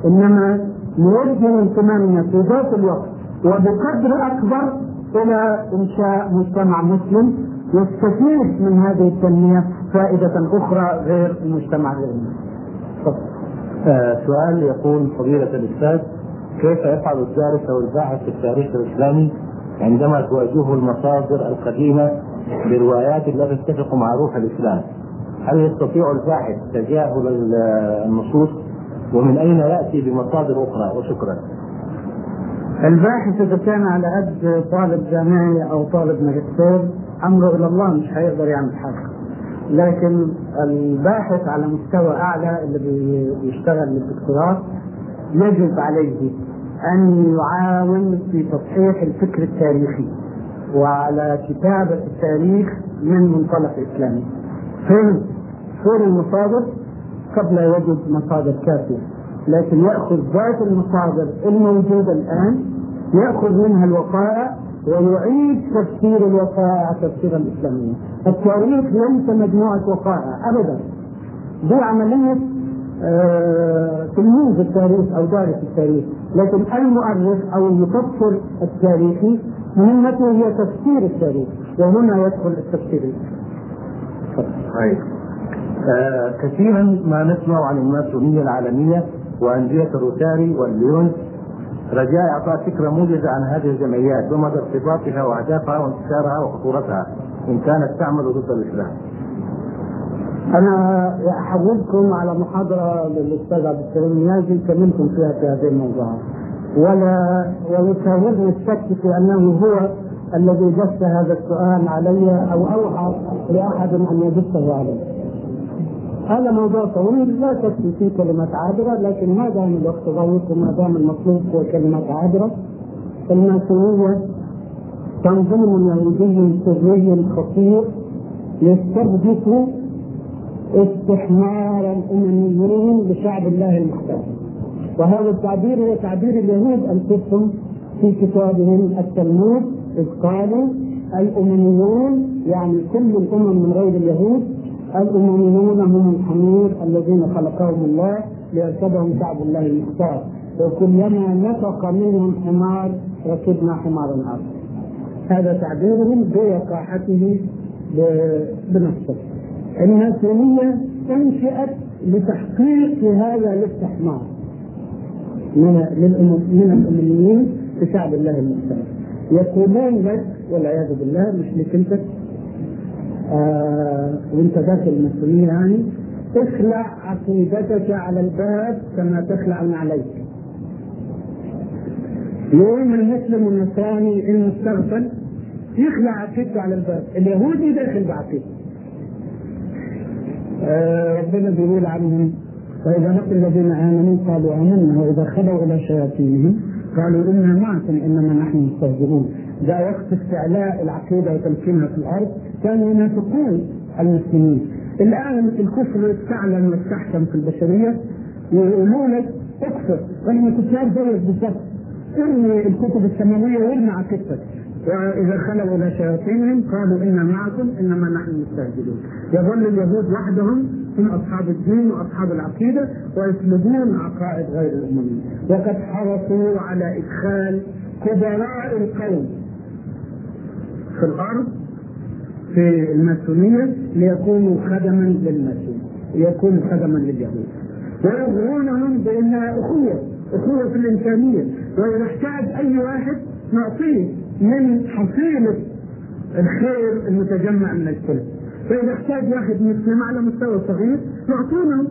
إنما نوجه اهتمامنا في ذات الوقت وبقدر أكبر إلى إنشاء مجتمع مسلم يستفيد من هذه التنمية فائدة أخرى غير المجتمع العلمي. آه، سؤال يقول فضيلة الأستاذ كيف يفعل الدارس أو الباحث في التاريخ الإسلامي عندما تواجهه المصادر القديمة بروايات لا تتفق مع روح الإسلام هل يستطيع الباحث تجاهل النصوص ومن أين يأتي بمصادر أخرى وشكرا. الباحث إذا كان على قد طالب جامعي أو طالب ماجستير أمره إلى الله مش هيقدر يعمل حاجة. لكن الباحث على مستوى أعلى اللي بيشتغل للدكتوراه يجب عليه أن يعاون في تصحيح الفكر التاريخي وعلى كتابة التاريخ من منطلق إسلامي. فين فين المصادر قد لا يجد مصادر كافية لكن يأخذ ذات المصادر الموجودة الآن يأخذ منها الوقائع ويعيد تفسير الوقائع تفسيرا اسلاميا. التاريخ ليس مجموعة وقائع ابدا. دي عملية آه تلميذ التاريخ أو دارس التاريخ، لكن المؤرخ أو المفسر التاريخي مهمته هي تفسير التاريخ، وهنا يدخل التفسير. طيب آه كثيرا ما نسمع عن الماسونية العالمية وأندية الروتاري والليون رجاء اعطاء فكرة موجزة عن هذه الجمعيات ومدى ارتباطها وأهدافها وانتشارها وخطورتها إن كانت تعمل ضد الإسلام. أنا احولكم على محاضرة للأستاذ عبد الكريم النيازي كلمتم فيها في هذه الموضوعات ولا ويساومني الشك في أنه هو الذي دس هذا السؤال علي أو أوحى لأحد أن يدسه علي. هذا موضوع طويل لا تكفي فيه كلمات عابرة لكن ما دام الوقت ضيق وما دام المطلوب هو كلمات عابرة الماسونيه تنظيم يهودي سري خطير يستهدف استحمار الأمميين بشعب الله المختار. وهذا التعبير هو تعبير اليهود انفسهم في كتابهم التلمود إذ قالوا الأمميون يعني كل الأمم من غير اليهود. الأمميون هم الحمير الذين خلقهم الله ليركبهم شعب الله المختار. وكلما نطق منهم حمار ركبنا حمارا آخر. هذا تعبيرهم بوقاحته بنفسه. الماسونية أنشئت لتحقيق هذا الاستحمار من من الأمميين في شعب الله المختار يقولون لك والعياذ بالله مش لك أنت آه وأنت داخل المسؤوليه يعني اخلع عقيدتك على الباب كما تخلع عليك. يوم المسلم والنصراني انه استغفل يخلع عقيدته على الباب. اليهودي داخل بعقيدته. ربنا بيقول عنهم وإذا لقوا الذين آمنوا قالوا آمنا وإذا خلوا إلى شياطينهم قالوا إنا معكم إنما نحن مستهزئون. جاء وقت استعلاء العقيدة وتمكينها في الأرض كانوا ينافقون المسلمين. الآن الكفر استعلن واستحكم في البشرية يقولون لك اكفر وإحنا كفار زيك بالظبط ارمي الكتب السماوية وارمي عقيدتك وإذا خلوا إلى شياطينهم قالوا أنا معكم إنما نحن مستهزئون يظل اليهود وحدهم هم أصحاب الدين وأصحاب العقيدة ويسلبون عقائد غير المؤمنين. وقد حرصوا على إدخال كبراء القوم في الأرض في الماسونية ليكونوا خدما للماسون ليكونوا خدما لليهود. ويغرونهم بأنها أخوة أخوة في الإنسانية. وإذا احتاج أي واحد نعطيه. من حصيلة الخير المتجمع من الكل فإذا احتاج واحد مسلم على مستوى صغير يعطونه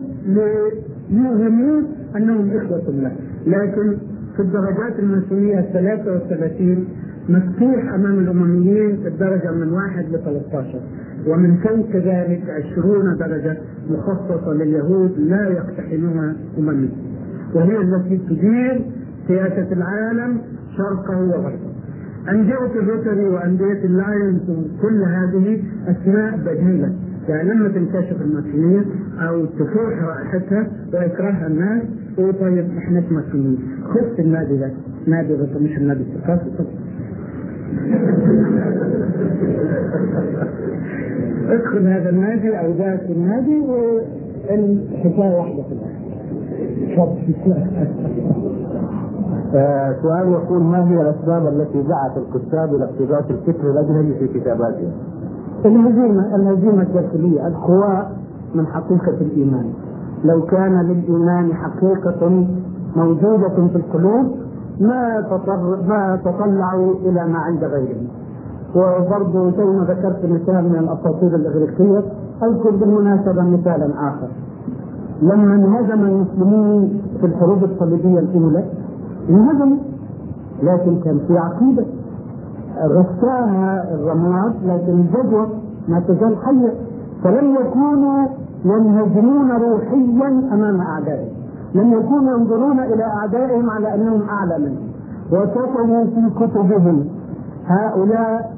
ليوهمون أنهم إخوة الله. لكن في الدرجات الماسونيه 33 مفتوح أمام الأمميين الدرجة من واحد ل 13 ومن فوق ذلك 20 درجة مخصصة لليهود لا يقتحمها امميين وهي التي تدير سياسة العالم شرقه وغربه. أندية الروتري وأندية اللاينز وكل هذه أسماء بديلة يعني لما تنكشف الماسونية أو تفوح رائحتها ويكرهها الناس طيب إحنا ماسونيين خذ النادي ده نادي مش النادي. الثقافي ادخل هذا النادي أو ذاك النادي والحكاية واحدة في الآخر. آه سؤال يقول ما هي الأسباب التي دعت الكتاب إلى اقتباس الفكر الأجنبي في كتاباتهم؟ الهزيمة الهزيمة الداخلية الخواء من حقيقة الإيمان. لو كان للإيمان حقيقة موجودة في القلوب ما تطر ما تطلعوا إلى ما عند غيرهم وبرضه زي ما ذكرت مثال من الأساطير الإغريقية أذكر بالمناسبة مثالا آخر. لما انهزم المسلمون في الحروب الصليبية الأولى انهزموا لكن كان في عقيدة غشاها الرماد لكن الجدوى ما تزال حية. فلم يكونوا ينهزمون روحيا أمام أعدائهم. لم يكونوا ينظرون إلى أعدائهم على أنهم أعلى منهم. وكتبوا في كتبهم هؤلاء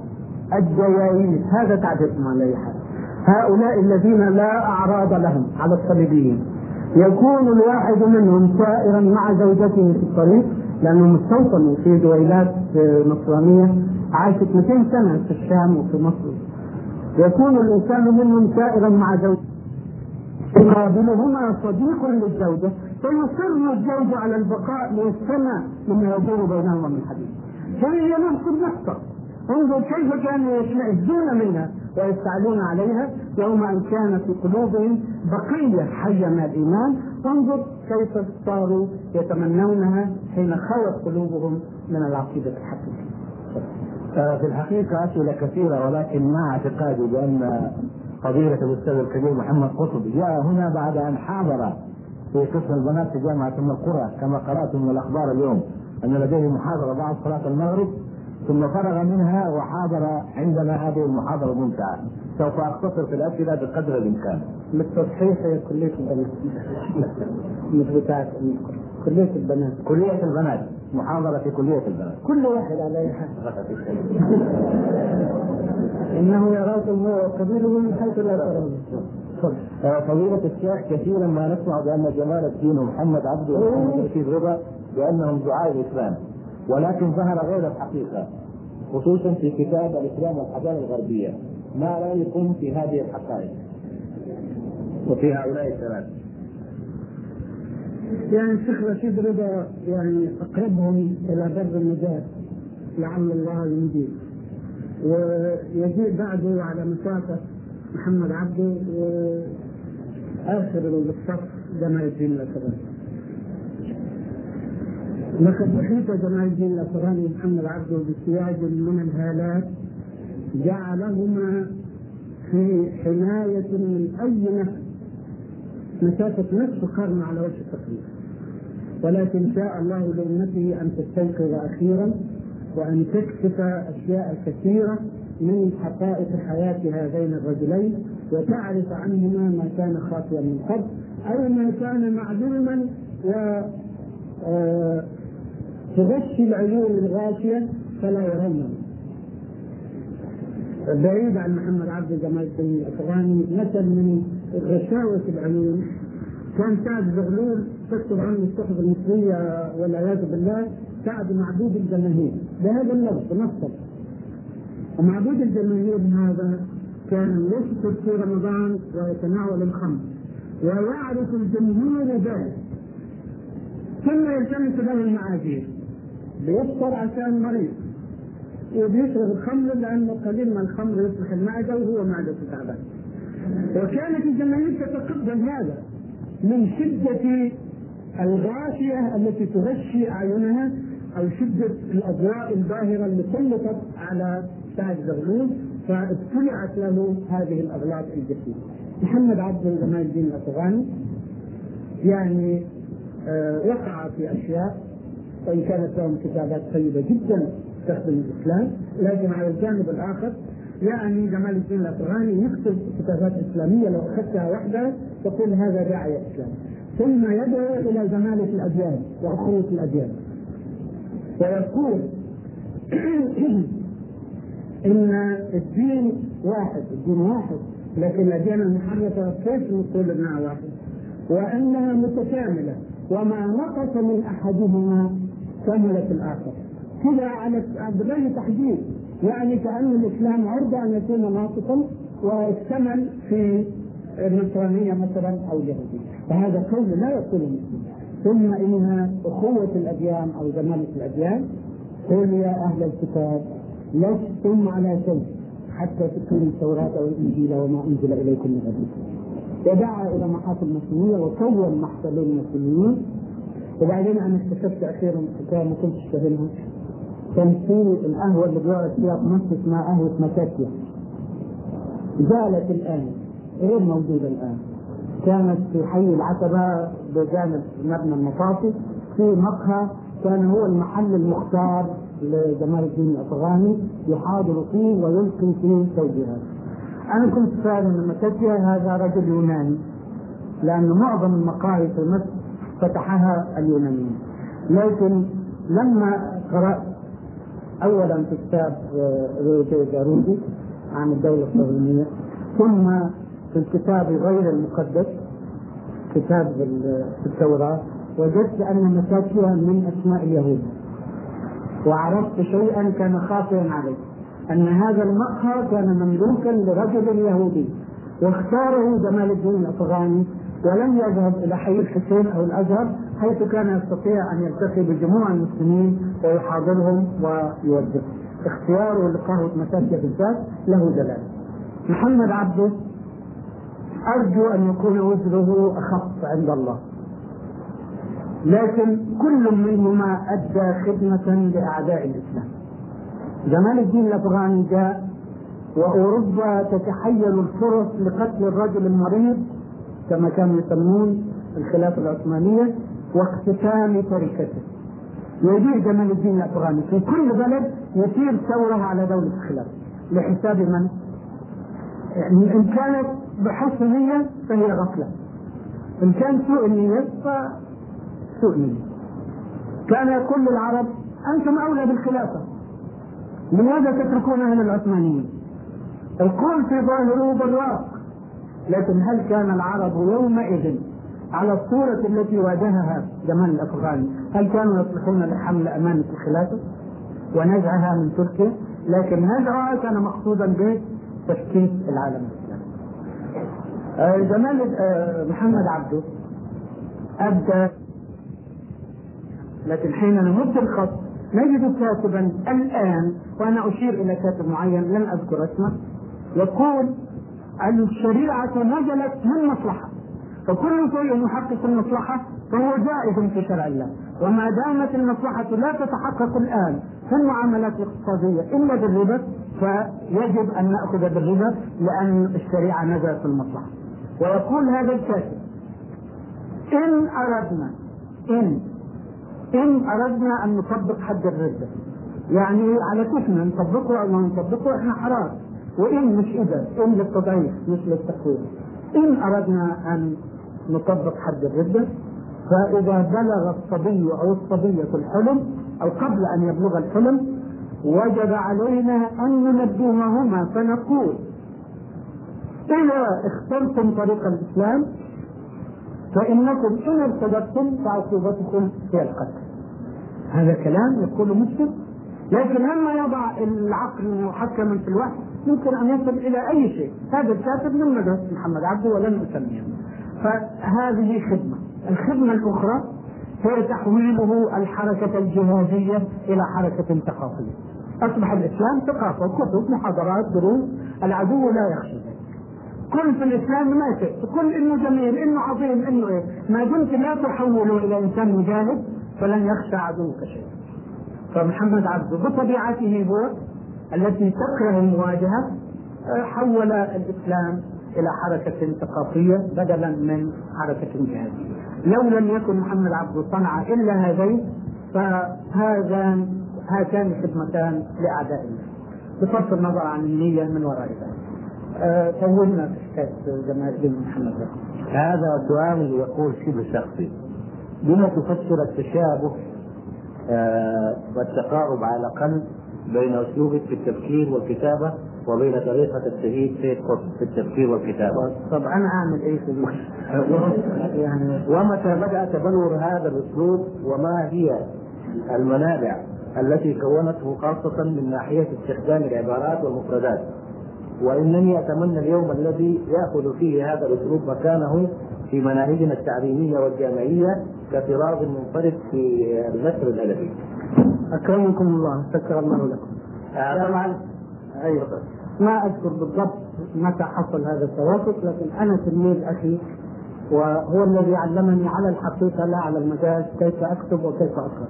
الديايين هذا تعرفهم على اي حال هؤلاء الذين لا أعراض لهم على الصليبيين. يكون الواحد منهم سائرا مع زوجته في الطريق لانهم استوطنوا في دويلات نصرانيه عاشت 200 سنة في الشام وفي مصر. يكون الإنسان منهم سائرا مع زوجته. يقابلهما صديق للزوجة فيصر الزوج على البقاء ليستمع مما يدور بينهما من حديث. فهي نفس النقطة؟ انظر كيف كانوا يشمئزون منها ويستعلون عليها يوم أن كان في قلوبهم بقية حيه من الإيمان. انظر كيف صاروا يتمنونها حين خوت قلوبهم من العقيدة الحقيقية. في الحقيقة أسئلة كثيرة ولكن مع اعتقادي بأن فضيلة الأستاذ الكبير محمد قطب جاء هنا بعد أن حاضر في قسم البنات في جامعة أم القرى. كما قرأتم من الأخبار اليوم أن لديه محاضرة بعد صلاة المغرب. ثم فرغ منها وحاضر عندنا هذه المحاضرة الممتعة سوف أختصر في الأسئلة بقدر الإمكان. للتصحيح هي كلية البنات. مش بتاعت كلية البنات. كلية البنات. محاضرة في كلية البنات. كل واحد على اي حال إنه يراكم هو وقبيله من حيث لا ترون. آه، فضيلة الشيخ كثيرا ما نسمع بأن جمال الدين ومحمد عبده ومحمد رشيد رضا بأنهم دعاء الإسلام. ولكن ظهر غير الحقيقة خصوصا في كتاب الإسلام والحضارة الغربية. ما رأيكم في هذه الحقائق؟ وفي هؤلاء الثلاث يعني الشيخ رشيد رضا يعني أقربهم إلى بر النجاة لعل الله ينجيه ويجيء بعده على مسافة محمد عبده وآخر الصف جمال الدين الافغاني لقد أحيط جمال الدين الافغاني محمد عبده بسياج من الهالات جعلهما في حماية من أي نفس. مسافة نصف قرن على وجه التقريب ولكن شاء الله لأمته أن تستيقظ أخيرا وأن تكشف أشياء كثيرة من حقائق حياة هذين الرجلين وتعرف عنهما ما كان خاطئا من قبل أو ما كان معلوما و آه، تغشي العيون الغاشية فلا يرونه بعيد عن محمد عبد جمال الدين الافغاني مثل من غشاوة العيون. كان سعد زغلول تكتب عنه الصحف المصرية والعياذ بالله سعد معبود الجماهير. بهذا اللفظ نصا ومعبود الجماهير هذا كان يفطر في رمضان ويتناول الخمر. ويعرف الجمهور ذلك. ثم يلتمس له المعاذير بيفطر عشان مريض وبيشرب الخمر لأنه قليل من الخمر يصلح المعدة وهو معدته تعبان. وكانت الجماهير تتقبل هذا من شدة الغاشية التي تغشي أعينها أو شدة الأضواء الباهرة اللي سلطت على سعد زغلول فابتلعت له هذه الأغلاط الجسيمه. محمد عبد جمال الدين الافغاني يعني آه وقع في أشياء وإن كانت لهم كتابات طيبة جدا تخدم الإسلام لكن على الجانب الآخر يعني جمال الدين الأفغاني يكتب كتابات إسلامية لو أخذتها وحدها تقول هذا داعيه إسلام. ثم يدعو إلى زماله الأديان واخوه الأديان. ويقول [CLEARS THROAT] إن الدين واحد الدين واحد لكن الأديان المحرفة كيف نقول إنها واحد؟ وإنها متكاملة وما نقص من أحدهما كمل في الآخر كذا على بغير تحديد. يعني كأن الإسلام عرضة أن يكون ناقصا واكتمل في النصرانية مثلا أو اليهودية. فهذا قول لا يقول ثم إن أخوة الأديان أو زمالة الأديان قل يا أهل الكتاب لستم على شيء حتى تكونوا التوراة والإنجيل وما أنزل إليكم من ربكم. ودعا إلى محافل المسلمية وكون محفلين مسلمين وبعدين أنا اكتشفت أخيرا حكاية ما كنتش فاهمها. كان في القهوة اللي بيقعد فيها في مصر اسمها قهوة مكاسيا زالت الآن غير موجودة الآن. كانت في حي العتبة بجانب مبنى المطافي في مقهى كان هو المحل المختار لجمال الدين الأفغاني يحاضر فيه ويلقي فيه توجيهات. أنا كنت فاهم إن هذا رجل يوناني لأن معظم المقاهي في مصر فتحها اليونانيين. لكن لما قرأت أولا في كتاب روجي جارودي عن الدولة الصهيونية ثم في الكتاب غير المقدس كتاب التوراة وجدت أن مساكيا من أسماء اليهود. وعرفت شيئا كان خاطئا علي أن هذا المقهى كان مملوكا لرجل يهودي واختاره جمال الدين الأفغاني ولم يذهب إلى حي الحسين أو الأزهر حيث كان يستطيع أن يلتقي بجموع المسلمين ويحاضرهم ويوجه. اختياره لقهوه مساكيه بالذات له دلاله. محمد عبده أرجو أن يكون وزره أخف عند الله. لكن كل منهما أدى خدمة لأعداء الإسلام. جمال الدين الأفغاني جاء وأوروبا تتحيل الفرص لقتل الرجل المريض كما كانوا يسمون الخلافه العثمانية واقتتال تركته. يجيء جمال الدين الأفغاني في كل بلد يثير ثورة على دولة الخلافه لحساب من؟ يعني إن كانت بحسن نيه فهي غفلة. إن كان سوء النية فسوء نيه. كان يقول للعرب أنتم أولى بالخلافة. لماذا تتركون أهل العثمانيين؟ القول في ظاهره بالواقع لكن هل كان العرب يومئذ على الصورة التي واجهها جمال الأفغاني هل كانوا يصلحون لحمل أمانة الخلافة ونزعها من تركيا؟ لكن نزعها كان مقصودا بتشكيك العالم الإسلامي. آه جمال آه محمد عبده أبدى لكن حين نمد الخط نجد كاتبا الآن وأنا أشير إلى كاتب معين لن أذكر اسمه يقول الشريعة نزلت من مصلحة. فكل شيء يحقق المصلحة فهو جائز في شرع الله. وما دامت المصلحة لا تتحقق الآن في المعاملات الاقتصادية إلا بالربا فيجب أن نأخذ بالربا لأن الشريعة نزلت في المصلحة. ويقول هذا الكاتب إن أردنا إن إن أردنا أن نطبق حد الردة يعني على كيفنا نطبقه أو ما نطبقه؟ إحنا حرام. وإن مش إذا إن للتضعيف مش للتقويم. إن أردنا أن نطبق حد الردة فإذا بلغ الصبي أو الصبية الحلم أو قبل أن يبلغ الحلم وجب علينا أن ننبههما فنقول إذا اخترتم طريق الإسلام فإنكم إن ارتدتم فعقوبتكم هي القتل. هذا كلام يقوله مسلم لكن لما يضع العقل محكما في الوحي يمكن أن يصل إلى أي شيء. هذا الكاتب من مدرسه محمد عبده ولن أسميه. فهذه خدمة. الخدمة الأخرى هي تحويله الحركة الجهاديه إلى حركة ثقافية. أصبح الإسلام ثقافة كتب محاضرات دروس. العدو لا يخشى ذلك. كن في الإسلام ما شئت. كن إنه جميل إنه عظيم إنه إيه. ما دمت لا تحوله إلى إنسان مجاهد فلن يخشى عدوك شيئا. فمحمد عبده بطبيعته هو التي تكره المواجهة حول الإسلام إلى حركة ثقافية بدلا من حركة جهادية. لو لم يكن محمد عبده صنع إلا هذين فهذان هاتان خدمتان لأعداء الله. بصرف النظر عن النية من وراء ذلك. طولنا في حكاية جمال الدين محمد. هذا سؤال يقول شبه شخصي بما تفسر التشابه آه والتقارب على الاقل بين اسلوبك في التفكير والكتابة وبين طريقة الشهيد سيد قطب في التفكير والكتابة. طب أنا أعمل إيه في يعني ومتى بدا تبلور هذا الاسلوب وما هي المنابع التي كونته خاصة من ناحية استخدام العبارات والمفردات وإنني أتمنى اليوم الذي يأخذ فيه هذا الأسلوب مكانه في مناهجنا التعليمية والجامعية كطراز منفرد في النثر الأدبي. أكرمكم الله شكر الله لكم. آه طبعا. أيوه. ما أذكر بالضبط متى حصل هذا التوافق لكن أنا تلميذ أخي وهو الذي علمني على الحقيقة لا على المجاز كيف أكتب وكيف أقرأ.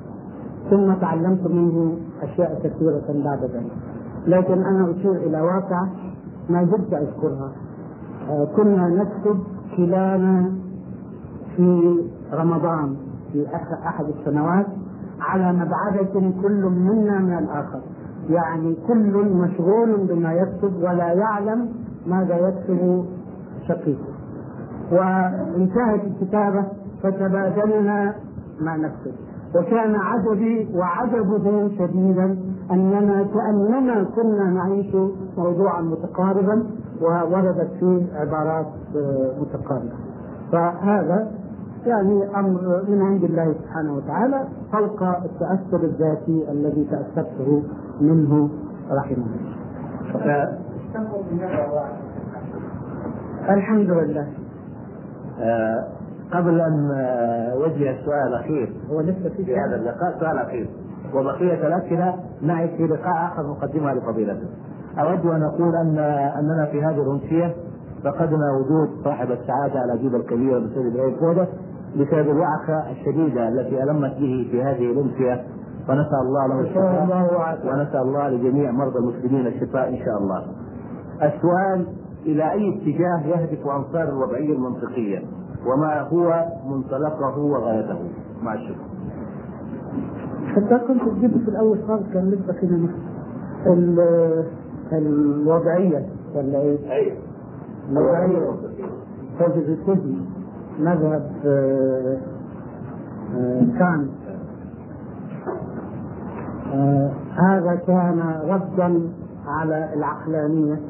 ثم تعلمت منه أشياء كثيرة بعد ذلك. لكن أنا أشير إلى واقع ما زلت أذكرها. آه، كنا نكتب كلانا في رمضان في أحد السنوات. على مبعدة كل منا من الآخر. يعني كل مشغول بما يكتب ولا يعلم ماذا يكتب شقيقه وانتهت الكتابة فتبادلنا ما نكتب وكان عجبي وعجبه شديدا أننا كأننا كنا نعيش موضوعا متقاربا ووردت فيه عبارات متقاربة. فهذا يعني أمر من عند الله سبحانه وتعالى فوق التأثر الذاتي الذي تأثرته منه رحمه الله. الحمد لله. آه قبل أن اوجه السؤال الاخير هو لسه في في هذا اللقاء سؤال أخير وبقية الأسئلة نعد في لقاء آخر نقدمها لفضيلته. أود أن أقول أن أننا في هذه الأمسية فقدنا وجود صاحب السعادة الاديب الكبير الاستاذ إبراهيم فودة بسبب الوعكه الشديدة التي ألمت به في هذه الأمسية. ونسأل الله له الشفاء. ونسأل الله لجميع مرضى المسلمين الشفاء إن شاء الله. السؤال إلى أي اتجاه يهدف أنصار الوضعية المنطقية؟ وما هو منطلقه وغايته؟ مع الشكر. حتى كنت تجيب في الأول خالص كان لسه كده الوضعية. ولا إيه؟ أيوه الوضعيه بوزيتيفيزم مذهب آه، آه، كان. آه، هذا كان ردا على العقلانية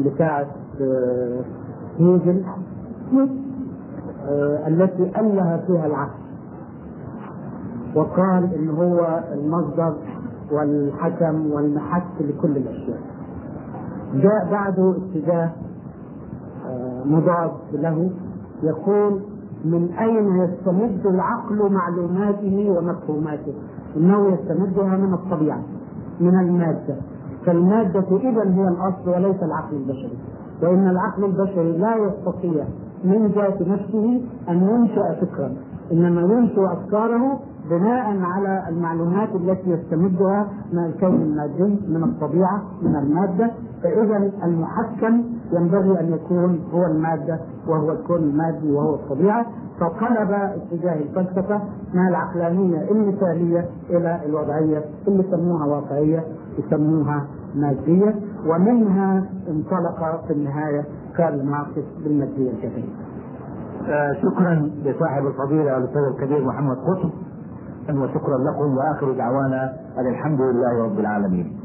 بتاعت هيجل التي أله فيها العقل. وقال إن هو المصدر والحكم والمحك لكل الأشياء. جاء بعده اتجاه مضاد له. يقول من أين يستمد العقل معلوماته ومفهوماته؟ إنه يستمدها من الطبيعة من المادة. فالمادة إذا هي الأصل وليس العقل البشري. وإن العقل البشري لا يستطيع من ذات نفسه أن ينشأ فكرا إنما ينشئ أفكاره بناء على المعلومات التي يستمدها من الكون المادي من الطبيعة من المادة. فإذا المحكم ينبغي أن يكون هو المادة وهو الكون المادي وهو الطبيعة. فقلب اتجاه الفلسفة من العقلانية المثالية إلى الوضعية اللي يسموها واقعية يسموها مادية. ومنها انطلق في النهاية كارل ماركس بالمادية الجديدة. آه شكرا لصاحب الفضيلة الأستاذ الكبير محمد قطب وشكرا لكم وآخر دعوانا أن الحمد لله رب العالمين.